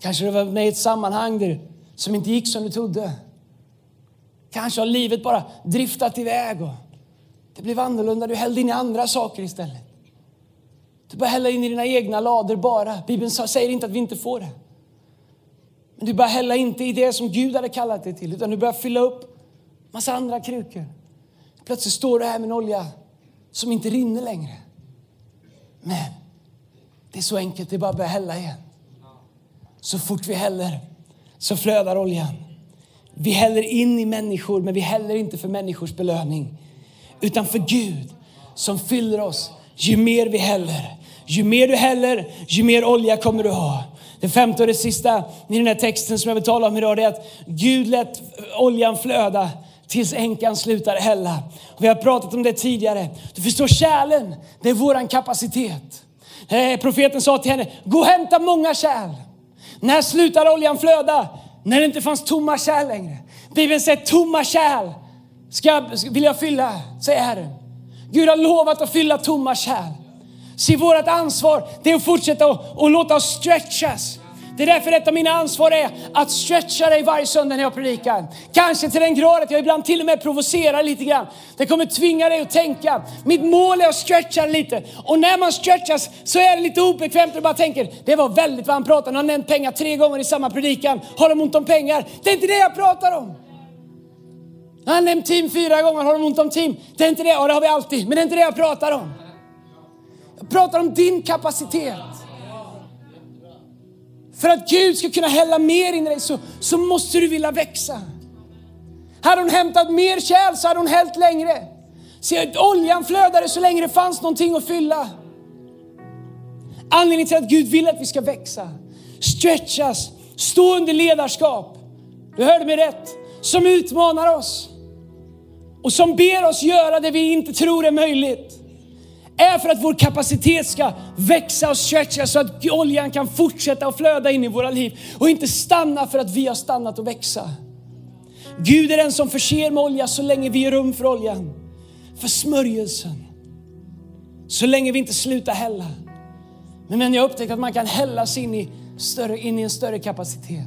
B: Kanske du var med i ett sammanhang där, som inte gick som du trodde. Kanske har livet bara driftat iväg och det blev annorlunda. Du hällde in i andra saker istället. Du började hälla in i dina egna lador bara. Bibeln säger inte att vi inte får det. Men du börjar hälla inte i det som Gud hade kallat dig till, utan du börjar fylla upp massa andra krukor. Plötsligt står du här med en olja som inte rinner längre. Men det är så enkelt, det är bara att börja hälla igen. Så fort vi häller så flödar oljan. Vi häller in i människor, men vi häller inte för människors belöning. Utan för Gud som fyller oss. Ju mer vi häller, ju mer du häller, ju mer olja kommer du ha. Det femte och det sista i den här texten som jag vill tala om idag är att Gud lät oljan flöda tills änkan slutar hälla. vi har pratat om det tidigare. Du förstår, kärlen, det är våran kapacitet. Eh, profeten sa till henne, gå och hämta många kärl. När slutade oljan flöda? När det inte fanns tomma kärl längre. Bibeln säger tomma kärl ska, vill jag fylla, säger Herren. Gud har lovat att fylla tomma kärl. Se, vårt ansvar det är att fortsätta och, och låta oss stretchas. Det är därför ett av mina ansvar är att stretcha dig varje söndag när jag predikar. Kanske till den grad att jag ibland till och med provocerar lite grann. Det kommer tvinga dig att tänka. Mitt mål är att stretcha lite. Och när man stretchas så är det lite obekvämt och bara tänker, det var väldigt vad han pratade om. Han har nämnt pengar tre gånger i samma predikan. Har de ont om pengar? Det är inte det jag pratar om. Han har nämnt team fyra gånger. Har de ont om team? Det är inte det. Ja, det har vi alltid. Men det är inte det jag pratar om. Jag pratar om din kapacitet. För att Gud ska kunna hälla mer in i dig så, så måste du vilja växa. Hade hon hämtat mer kärl så hade hon hällt längre. Se, oljan flödade så länge det fanns någonting att fylla. Anledningen till att Gud vill att vi ska växa, stretchas, stå under ledarskap. Du hörde mig rätt. Som utmanar oss och som ber oss göra det vi inte tror är möjligt är för att vår kapacitet ska växa och stretcha så att oljan kan fortsätta att flöda in i våra liv och inte stanna för att vi har stannat och växa. Gud är den som förser med olja så länge vi ger rum för oljan, för smörjelsen. Så länge vi inte slutar hälla. Men, jag jag upptäckte att man kan hälla sig in i, större, in i en större kapacitet.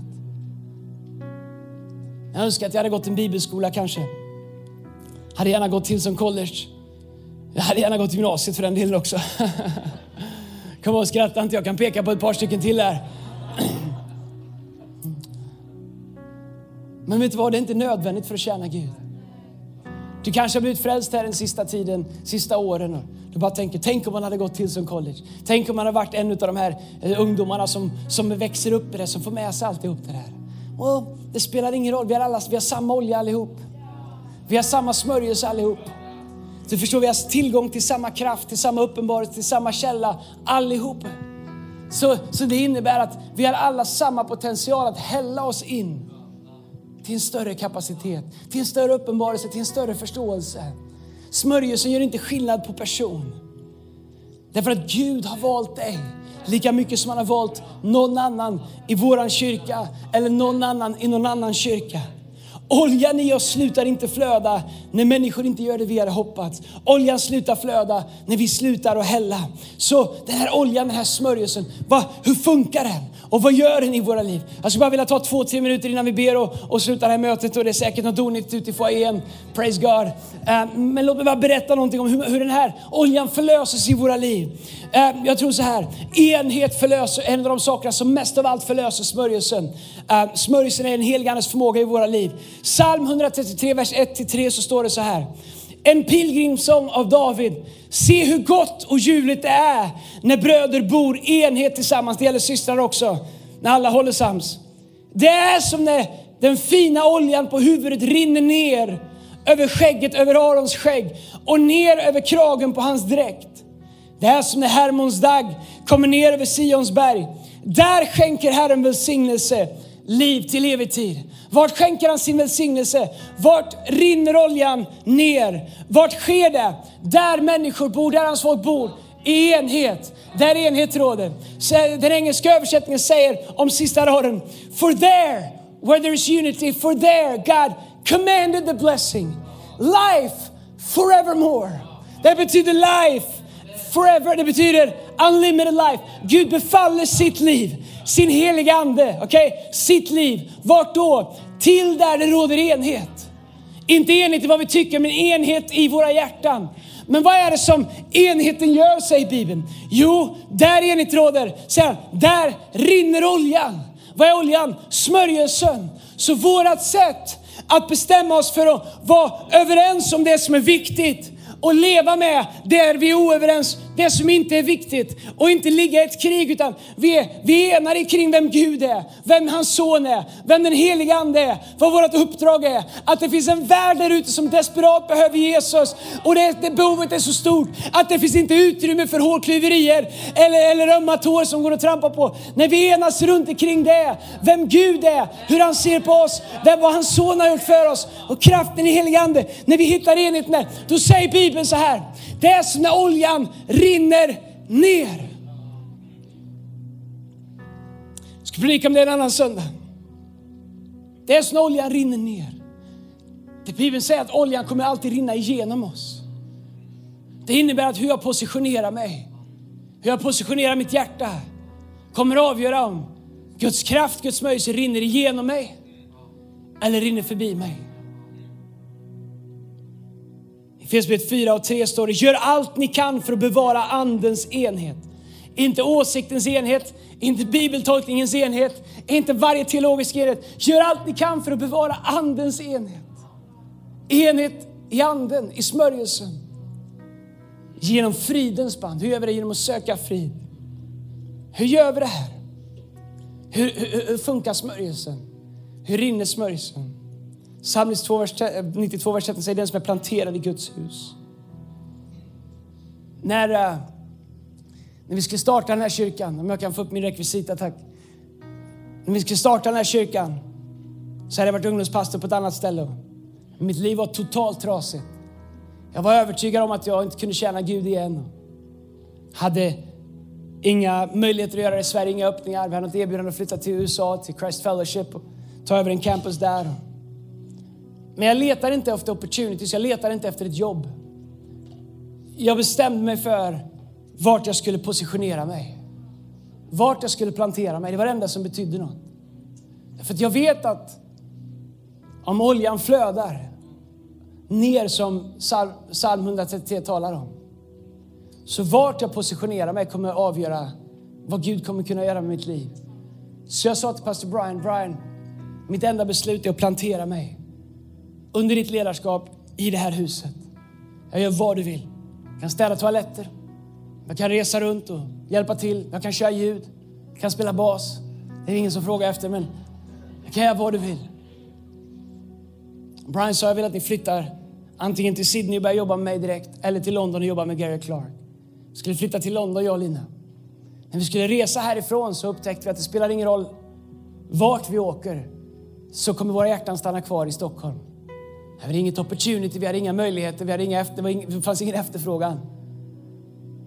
B: Jag önskar att jag hade gått en bibelskola kanske. Hade gärna gått till som college. Jag hade gärna gått gymnasiet för den delen också. Kom och skratta inte, jag kan peka på ett par stycken till här. Men vet du vad, det är inte nödvändigt för att tjäna Gud. Du kanske har blivit frälst här den sista tiden, sista åren. Och du bara tänker, tänk om man hade gått till som college. Tänk om man hade varit en av de här eh, ungdomarna som, som växer upp i det, som får med sig alltihop det där. Och det spelar ingen roll, vi har, alla, vi har samma olja allihop. Vi har samma smörjelse allihop. Du förstår, vi har tillgång till samma kraft, till samma uppenbarelse, till samma källa allihop. Så, så det innebär att vi har alla samma potential att hälla oss in till en större kapacitet, till en större uppenbarelse, till en större förståelse. Smörjelsen gör inte skillnad på person. Därför att Gud har valt dig lika mycket som han har valt någon annan i våran kyrka eller någon annan i någon annan kyrka. Oljan i oss slutar inte flöda när människor inte gör det vi hade hoppats. Oljan slutar flöda när vi slutar att hälla. Så den här oljan, den här smörjelsen, vad, hur funkar den? Och vad gör den i våra liv? Jag skulle bara vilja ta två, tre minuter innan vi ber och, och slutar det här mötet och det är säkert något onyttigt ute i foajén. Praise God. Uh, men låt mig bara berätta någonting om hur, hur den här oljan förlöses i våra liv. Uh, jag tror så här, enhet förlöser, en av de sakerna som mest av allt förlöser smörjelsen. Uh, smörjelsen är en helig förmåga i våra liv. Psalm 133, vers 1-3 så står det så här. En pilgrimsång av David. Se hur gott och ljuvligt det är när bröder bor i enhet tillsammans. Det gäller systrar också, när alla håller sams. Det är som när den fina oljan på huvudet rinner ner över skägget, över Arons skägg och ner över kragen på hans dräkt. Det är som när Hermons dag kommer ner över Sions berg. Där skänker Herren välsignelse, liv till evig tid. Vart skänker han sin välsignelse? Vart rinner oljan ner? Vart sker det? Där människor bor, där hans folk bor. I enhet, där enhet råder. Den engelska översättningen säger om sista raden. For there, where there is unity, for there God commanded the blessing. Life forevermore. Det betyder life forever. Det betyder unlimited life. Gud befaller sitt liv sin heliga ande, okay? sitt liv. Vart då? Till där det råder enhet. Inte enhet i vad vi tycker, men enhet i våra hjärtan. Men vad är det som enheten gör, säger Bibeln? Jo, där enhet råder, säger där rinner oljan. Vad är oljan? Smörjelsen. Så vårat sätt att bestämma oss för att vara överens om det som är viktigt och leva med det vi är oöverens, det som inte är viktigt och inte ligga i ett krig utan vi är, vi är enade kring vem Gud är, vem hans son är, vem den heliga ande är, vad vårt uppdrag är. Att det finns en värld där ute som desperat behöver Jesus och det, det behovet är så stort att det finns inte utrymme för hårklyverier eller, eller ömma tår som går att trampa på. När vi enas runt omkring det, vem Gud är, hur han ser på oss, vem, vad hans son har gjort för oss och kraften i heliga ande. När vi hittar enheten där, då säger Bibeln så här, det är som när oljan rinner ner. Jag ska predika om det en annan söndag. Det är som när oljan rinner ner. Det Bibeln säger att oljan kommer alltid rinna igenom oss. Det innebär att hur jag positionerar mig, hur jag positionerar mitt hjärta kommer att avgöra om Guds kraft, Guds möjlighet rinner igenom mig eller rinner förbi mig. I Efesierbrevet 4 och 3 står det, gör allt ni kan för att bevara andens enhet. Inte åsiktens enhet, inte bibeltolkningens enhet, inte varje teologisk enhet. Gör allt ni kan för att bevara andens enhet. Enhet i anden, i smörjelsen. Genom fridens band. Hur gör vi det? Genom att söka frid. Hur gör vi det här? Hur, hur, hur funkar smörjelsen? Hur rinner smörjelsen? Psalm 92, vers 13 eh, säger den som är planterad i Guds hus. När, eh, när vi skulle starta den här kyrkan, om jag kan få upp min rekvisita tack. När vi skulle starta den här kyrkan så hade jag varit ungdomspastor på ett annat ställe. Mitt liv var totalt trasigt. Jag var övertygad om att jag inte kunde tjäna Gud igen. Hade inga möjligheter att göra det i Sverige, inga öppningar. Vi hade något erbjudande att flytta till USA, till Christ Fellowship och ta över en campus där. Men jag letar inte efter opportunities, jag letar inte efter ett jobb. Jag bestämde mig för vart jag skulle positionera mig. Vart jag skulle plantera mig. Det var det enda som betydde något. För att jag vet att om oljan flödar ner som psalm 133 talar om. Så vart jag positionerar mig kommer att avgöra vad Gud kommer kunna göra med mitt liv. Så jag sa till pastor Brian, Brian, mitt enda beslut är att plantera mig under ditt ledarskap i det här huset. Jag gör vad du vill. Jag kan städa toaletter, jag kan resa runt och hjälpa till, jag kan köra ljud, jag kan spela bas. Det är ingen som frågar efter, men jag kan göra vad du vill. Brian sa, jag vill att ni flyttar antingen till Sydney och börjar jobba med mig direkt, eller till London och jobba med Gary Clark. Vi skulle flytta till London, jag och Lina. När vi skulle resa härifrån så upptäckte vi att det spelar ingen roll vart vi åker, så kommer våra hjärtan stanna kvar i Stockholm. Vi hade inget opportunity, vi hade inga möjligheter, vi hade inga efter, det fanns ingen efterfrågan.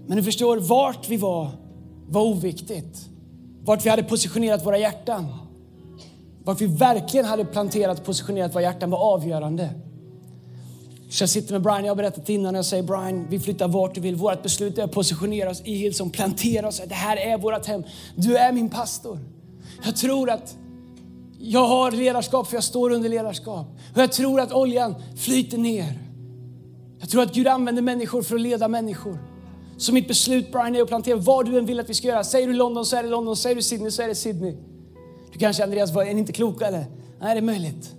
B: Men du förstår, vart vi var var oviktigt. Vart vi hade positionerat våra hjärtan. Vart vi verkligen hade planterat och positionerat våra hjärtan var avgörande. Så jag sitter med Brian, jag har berättat innan, och jag säger Brian, vi flyttar vart du vill. Vårt beslut är att positionera oss i Hillsong, plantera oss. Det här är vårt hem. Du är min pastor. Jag tror att jag har ledarskap för jag står under ledarskap. Och jag tror att oljan flyter ner. Jag tror att Gud använder människor för att leda människor. Så mitt beslut Brian är att plantera vad du än vill att vi ska göra. Säger du London så är det London, säger du Sydney så är det Sydney. Du kanske Andreas, är ni inte kloka eller? Nej, det är möjligt.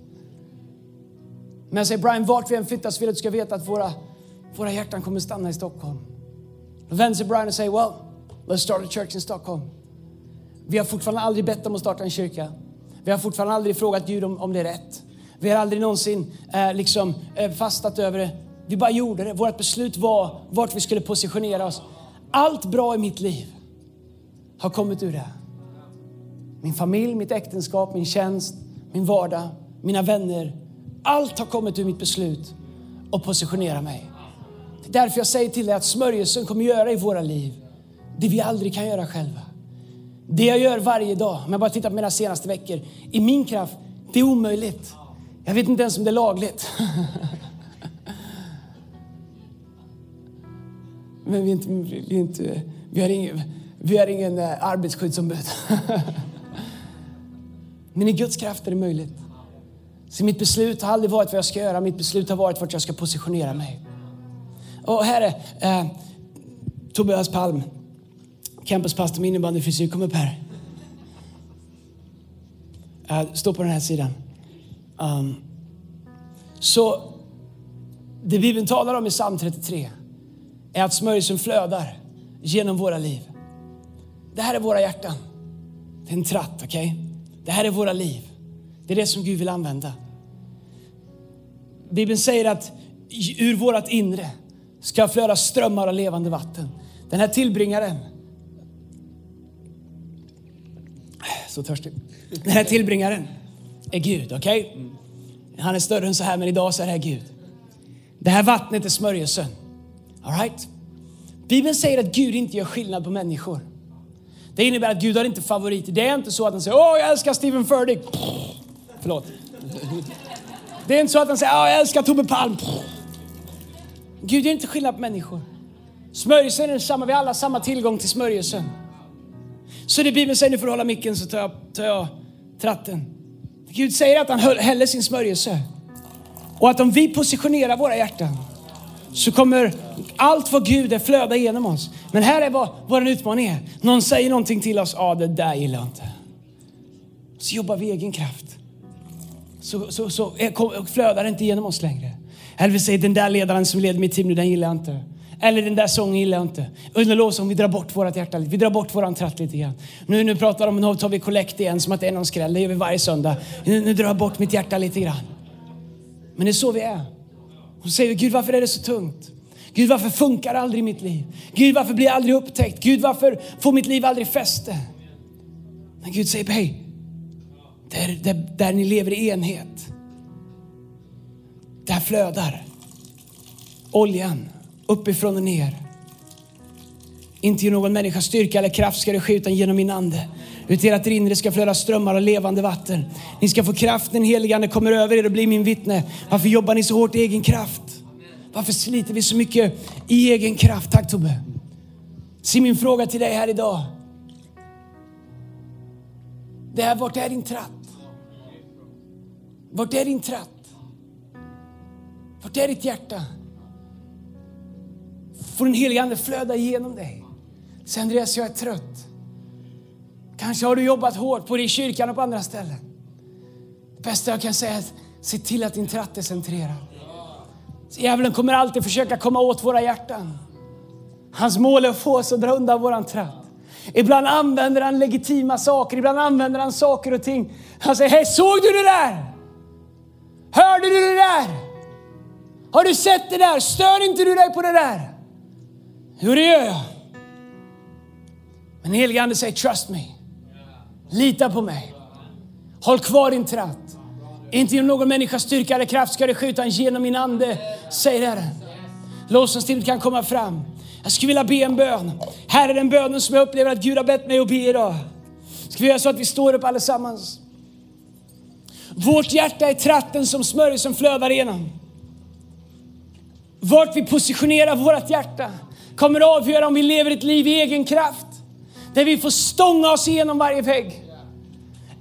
B: Men jag säger Brian, vart vi än flyttar så vill jag att du ska veta att våra, våra hjärtan kommer stanna i Stockholm. Då vänder sig Brian och säger, well, let's start a church in Stockholm. Vi har fortfarande aldrig bett om att starta en kyrka. Vi har fortfarande aldrig frågat Gud om, om det är rätt. Vi har aldrig någonsin eh, liksom, eh, fastat över det. Vi bara gjorde det. Vårt beslut var vart vi skulle positionera oss. Allt bra i mitt liv har kommit ur det. Min familj, mitt äktenskap, min tjänst, min vardag, mina vänner. Allt har kommit ur mitt beslut att positionera mig. Det är därför jag säger till dig att smörjelsen kommer göra i våra liv det vi aldrig kan göra själva. Det jag gör varje dag, om jag bara tittar på mina senaste veckor, i min kraft, det är omöjligt. Jag vet inte ens om det är lagligt. Men vi, är inte, vi, är inte, vi, har ingen, vi har ingen eh, arbetsskyddsombud. Men i Guds kraft är det möjligt. Så mitt beslut har aldrig varit vad jag ska göra, mitt beslut har varit vart jag ska positionera mig. Och här är eh, Tobias Palm, campuspastor med innebandyfrisyr. Kom upp här. Uh, stå på den här sidan. Um, så det Bibeln talar om i psalm 33 är att smörjelsen flödar genom våra liv. Det här är våra hjärtan. Det är en tratt, okej? Okay? Det här är våra liv. Det är det som Gud vill använda. Bibeln säger att ur vårt inre ska flöda strömmar av levande vatten. Den här tillbringaren, så törstig. Den här tillbringaren är Gud, okej? Okay? Han är större än så här, men idag så är det här Gud. Det här vattnet är smörjelsen. All right? Bibeln säger att Gud inte gör skillnad på människor. Det innebär att Gud har inte favoriter. Det är inte så att han säger åh jag älskar Stephen Furtick. Förlåt. Det är inte så att han säger åh, jag älskar Tobbe Palm. Gud gör inte skillnad på människor. Smörjelsen är samma, vi har alla samma tillgång till smörjelsen. Så det Bibeln säger, nu får du hålla micken så tar jag, tar jag tratten. Gud säger att han häller sin smörjelse. Och att om vi positionerar våra hjärtan så kommer allt vad Gud är flöda genom oss. Men här är vad vår utmaning är. Någon säger någonting till oss, ja ah, det där gillar jag inte. Så jobbar vi i egen kraft. Så, så, så flödar det inte genom oss längre. Eller vi säger den där ledaren som leder mitt team nu, den gillar jag inte. Eller den där sången gillar jag inte. Under lovsång, vi drar bort vårt hjärta lite. Vi drar bort våran tratt lite grann. Nu, nu pratar de om, nu tar vi kollekt igen som att det är någon skräll. Det gör vi varje söndag. Nu, nu drar jag bort mitt hjärta lite grann. Men det är så vi är. Och så säger vi, Gud varför är det så tungt? Gud varför funkar aldrig mitt liv? Gud varför blir jag aldrig upptäckt? Gud varför får mitt liv aldrig fäste? Men Gud säger, hej, där, där, där ni lever i enhet, där flödar oljan uppifrån och ner. Inte genom någon människas styrka eller kraft ska det ske utan genom min ande. Ut ert inre ska flöda strömmar av levande vatten. Ni ska få kraft när den helige Ande kommer över er och blir min vittne. Varför jobbar ni så hårt i egen kraft? Varför sliter vi så mycket i egen kraft? Tack Tobbe. Se min fråga till dig här idag. Det här, vart är din tratt? Vart är din tratt? Vart är ditt hjärta? Får den helige Ande flöda igenom dig. Säg Andreas, jag är trött. Kanske har du jobbat hårt både i kyrkan och på andra ställen. Det bästa jag kan säga är att se till att din tratt är centrerad. Djävulen kommer alltid försöka komma åt våra hjärtan. Hans mål är att få oss att dra undan våran tratt. Ibland använder han legitima saker, ibland använder han saker och ting. Han säger, hej såg du det där? Hörde du det där? Har du sett det där? Stör inte du dig på det där? Jo, det gör jag. Men helige Ande säger, trust me. Lita på mig. Håll kvar din tratt. Inte genom någon människas styrka eller kraft ska det ske, utan genom min ande, säger Herren. Lovsångsteamet kan komma fram. Jag skulle vilja be en bön. Här är den bönen som jag upplever att Gud har bett mig att be idag. Ska vi göra så att vi står upp allesammans? Vårt hjärta är tratten som smörjelsen som flödar igenom. Vart vi positionerar vårt hjärta kommer att avgöra om vi lever ett liv i egen kraft. Där vi får stånga oss igenom varje vägg.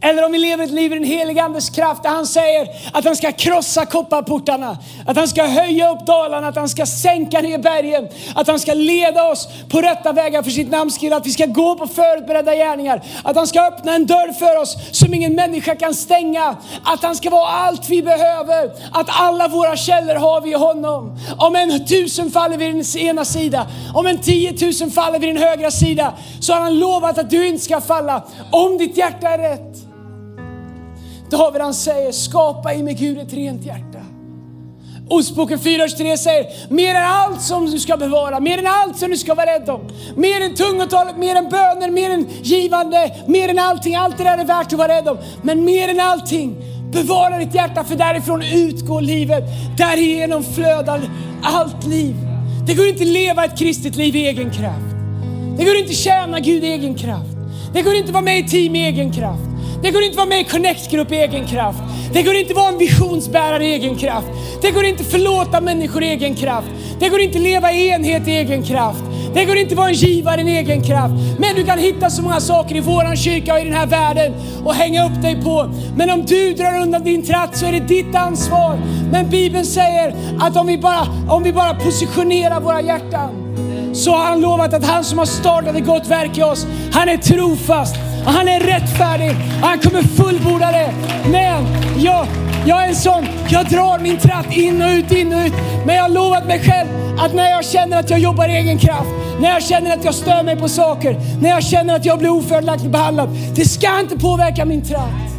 B: Eller om vi lever ett liv i den helige Andes kraft där han säger att han ska krossa kopparportarna, att han ska höja upp dalarna, att han ska sänka ner bergen, att han ska leda oss på rätta vägar för sitt namns skull, att vi ska gå på förutberedda gärningar, att han ska öppna en dörr för oss som ingen människa kan stänga, att han ska vara allt vi behöver, att alla våra källor har vi i honom. Om en tusen faller vid din ena sida, om en tiotusen faller vid din högra sida, så har han lovat att du inte ska falla, om ditt hjärta är rätt. David han säger, skapa i mig Gud ett rent hjärta. Ordspråken 4.3 säger, mer än allt som du ska bevara, mer än allt som du ska vara rädd om. Mer än tungotalet, mer än böner, mer än givande, mer än allting. Allt det där är värt att vara rädd om. Men mer än allting, bevara ditt hjärta för därifrån utgår livet. Därigenom flödar allt liv. Det går inte att leva ett kristet liv i egen kraft. Det går inte att tjäna Gud i egen kraft. Det går inte att vara med i team i egen kraft. Det går inte att vara med i Connect-grupp i egen kraft. Det går inte att vara en visionsbärare i egen kraft. Det går inte att förlåta människor i egen kraft. Det går inte att leva i enhet i egen kraft. Det går inte att vara en givare i egen kraft. Men du kan hitta så många saker i våran kyrka och i den här världen och hänga upp dig på. Men om du drar undan din tratt så är det ditt ansvar. Men Bibeln säger att om vi bara, om vi bara positionerar våra hjärtan så har han lovat att han som har startat ett gott verk i oss, han är trofast han är rättfärdig han kommer fullborda det. Men jag, jag är en sån, jag drar min tratt in och ut, in och ut. Men jag har lovat mig själv att när jag känner att jag jobbar i egen kraft, när jag känner att jag stör mig på saker, när jag känner att jag blir ofördelaktigt behandlad. Det ska inte påverka min tratt.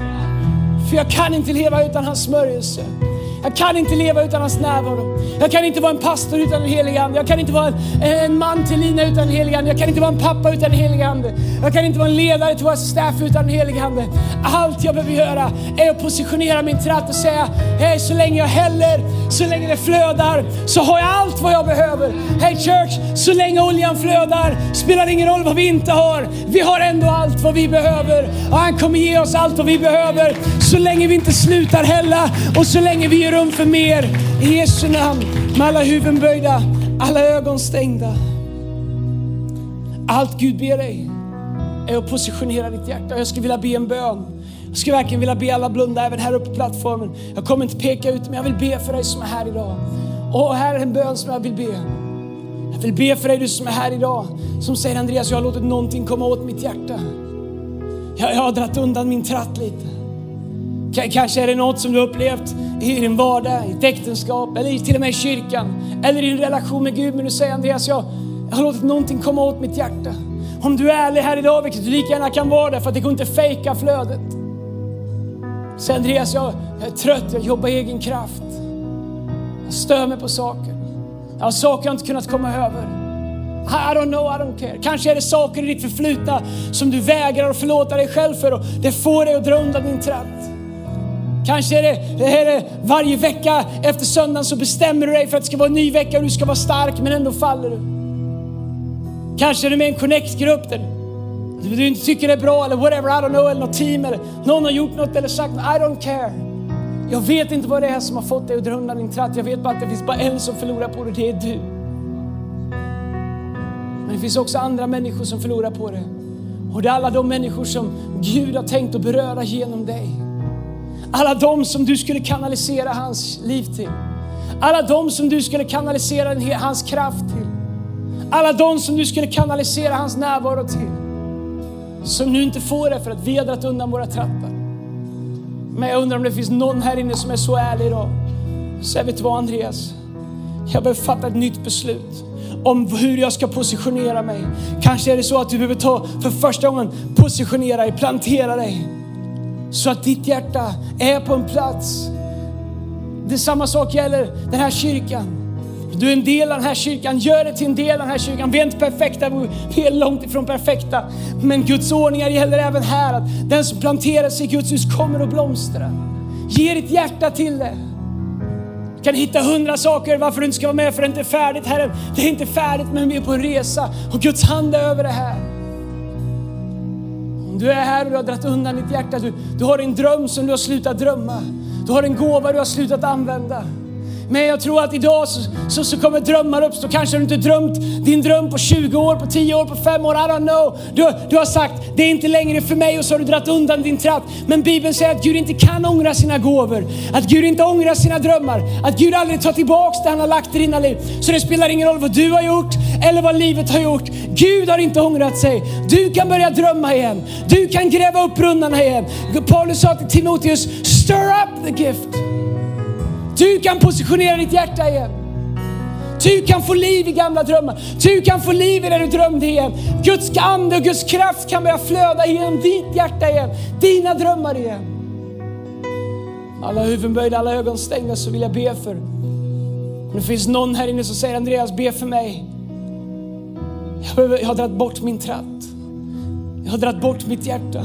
B: För jag kan inte leva utan hans smörjelse. Jag kan inte leva utan hans närvaro. Jag kan inte vara en pastor utan den helige Ande. Jag kan inte vara en, en man till Lina utan den helige Ande. Jag kan inte vara en pappa utan den helige Ande. Jag kan inte vara en ledare till våra staff utan den helige Ande. Allt jag behöver göra är att positionera min tratt och säga, hej så länge jag häller så länge det flödar så har jag allt vad jag behöver. Hey church, så länge oljan flödar spelar det ingen roll vad vi inte har. Vi har ändå allt vad vi behöver. Och han kommer ge oss allt vad vi behöver så länge vi inte slutar hälla och så länge vi ger rum för mer. I Jesu namn, med alla huvuden böjda, alla ögon stängda. Allt Gud ber dig är att positionera ditt hjärta. Jag skulle vilja be en bön. Jag skulle verkligen vilja be alla blunda även här uppe på plattformen. Jag kommer inte peka ut, men jag vill be för dig som är här idag. Och här är en bön som jag vill be. Jag vill be för dig du som är här idag, som säger Andreas, jag har låtit någonting komma åt mitt hjärta. Jag, jag har dragit undan min tratt lite. K kanske är det något som du upplevt i din vardag, i ett äktenskap, eller till och med i kyrkan, eller i din relation med Gud. Men du säger Andreas, jag, jag har låtit någonting komma åt mitt hjärta. Om du är ärlig här idag, vilket du lika gärna kan vara det, för att det går inte att fejka flödet. Säg Andreas, jag, jag är trött, jag jobbar i egen kraft. Jag stör mig på saker. Jag har saker jag inte kunnat komma över. I don't know, I don't care. Kanske är det saker i ditt förflutna som du vägrar att förlåta dig själv för och det får dig att dra undan din tratt. Kanske är det, det är det varje vecka efter söndagen så bestämmer du dig för att det ska vara en ny vecka och du ska vara stark men ändå faller du. Kanske är du med i en connect-grupp där du inte tycker det är bra eller whatever, I don't know, eller något team eller någon har gjort något eller sagt I don't care. Jag vet inte vad det är som har fått dig att dra undan din tratt. Jag vet bara att det finns bara en som förlorar på det, det är du. Men det finns också andra människor som förlorar på det. Och det är alla de människor som Gud har tänkt att beröra genom dig. Alla de som du skulle kanalisera hans liv till. Alla de som du skulle kanalisera hans kraft till. Alla de som du skulle kanalisera hans närvaro till. Som nu inte får det för att vi har dragit undan våra trappor. Men jag undrar om det finns någon här inne som är så ärlig idag. Säg, vet du vad Andreas? Jag behöver fatta ett nytt beslut om hur jag ska positionera mig. Kanske är det så att du behöver ta för första gången positionera dig, plantera dig. Så att ditt hjärta är på en plats. Det är samma sak gäller den här kyrkan. Du är en del av den här kyrkan, gör det till en del av den här kyrkan. Vi är inte perfekta, vi är långt ifrån perfekta. Men Guds ordningar gäller även här, att den som planterar sig i Guds hus kommer att blomstra. Ge ditt hjärta till det. Du kan hitta hundra saker varför du inte ska vara med, för det är inte färdigt Herre. Det är inte färdigt, men vi är på en resa och Guds hand är över det här. Om du är här och du har dragit undan ditt hjärta, du, du har en dröm som du har slutat drömma. Du har en gåva du har slutat använda. Men jag tror att idag så, så, så kommer drömmar uppstå. Kanske har du inte drömt din dröm på 20 år, på 10 år, på 5 år. I don't know. Du, du har sagt, det är inte längre för mig och så har du dragit undan din tratt. Men Bibeln säger att Gud inte kan ångra sina gåvor. Att Gud inte ångrar sina drömmar. Att Gud aldrig tar tillbaks det han har lagt i dina liv. Så det spelar ingen roll vad du har gjort eller vad livet har gjort. Gud har inte ångrat sig. Du kan börja drömma igen. Du kan gräva upp brunnarna igen. Paulus sa till Timoteus, stir up the gift. Du kan positionera ditt hjärta igen. Du kan få liv i gamla drömmar. Du kan få liv i det du drömde igen. Guds ande och Guds kraft kan börja flöda genom ditt hjärta igen. Dina drömmar igen. Alla huvuden böjda, alla ögon stängda så vill jag be för. Om det finns någon här inne som säger Andreas, be för mig. Jag, behöver, jag har dragit bort min tratt. Jag har dragit bort mitt hjärta.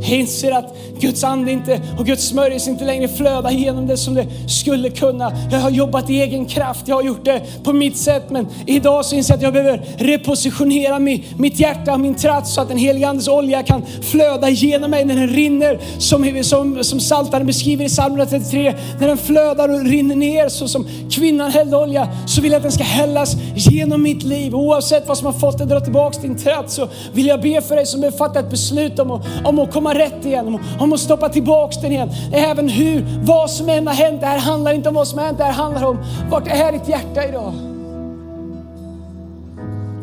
B: Jag inser att Guds ande inte, och Guds smörjelse inte längre flödar genom det som det skulle kunna. Jag har jobbat i egen kraft, jag har gjort det på mitt sätt. Men idag så inser jag att jag behöver repositionera mitt hjärta och min tratt så att den helige Andes olja kan flöda genom mig när den rinner. Som, som, som Saltaren beskriver i psalm 133. När den flödar och rinner ner så som kvinnan hällde olja. Så vill jag att den ska hällas genom mitt liv. Oavsett vad som har fått dig att dra tillbaka din tratt så vill jag be för dig som behöver fatta ett beslut om att, om att komma rätt igen, om, om att stoppa tillbaks den igen. Även hur, vad som än har hänt, det här handlar inte om vad som har hänt, det här handlar om vart är ditt hjärta idag?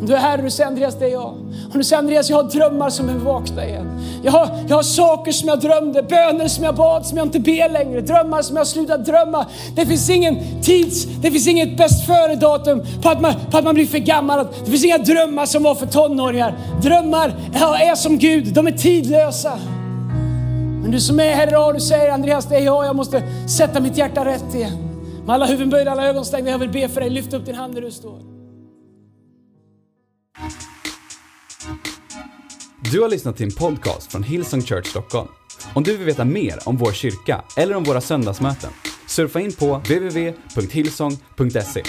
B: Om du är här och du säger Andreas, det är jag. Om du säger Andreas, jag har drömmar som är vakna igen. Jag har, jag har saker som jag drömde, böner som jag bad som jag inte ber längre, drömmar som jag har slutat drömma. Det finns ingen tids, det finns inget bäst före-datum på, att man, på att man blir för gammal. Det finns inga drömmar som var för tonåringar. Drömmar är som Gud, de är tidlösa. Men du som är här idag du säger Andreas, det är jag, jag måste sätta mitt hjärta rätt igen. Med alla huvuden böjda, alla ögon stängda, jag vill be för dig. Lyft upp din hand där du står.
A: Du har lyssnat till en podcast från Hillsong Church Stockholm. Om du vill veta mer om vår kyrka eller om våra söndagsmöten Surfa in på www.hillsong.se.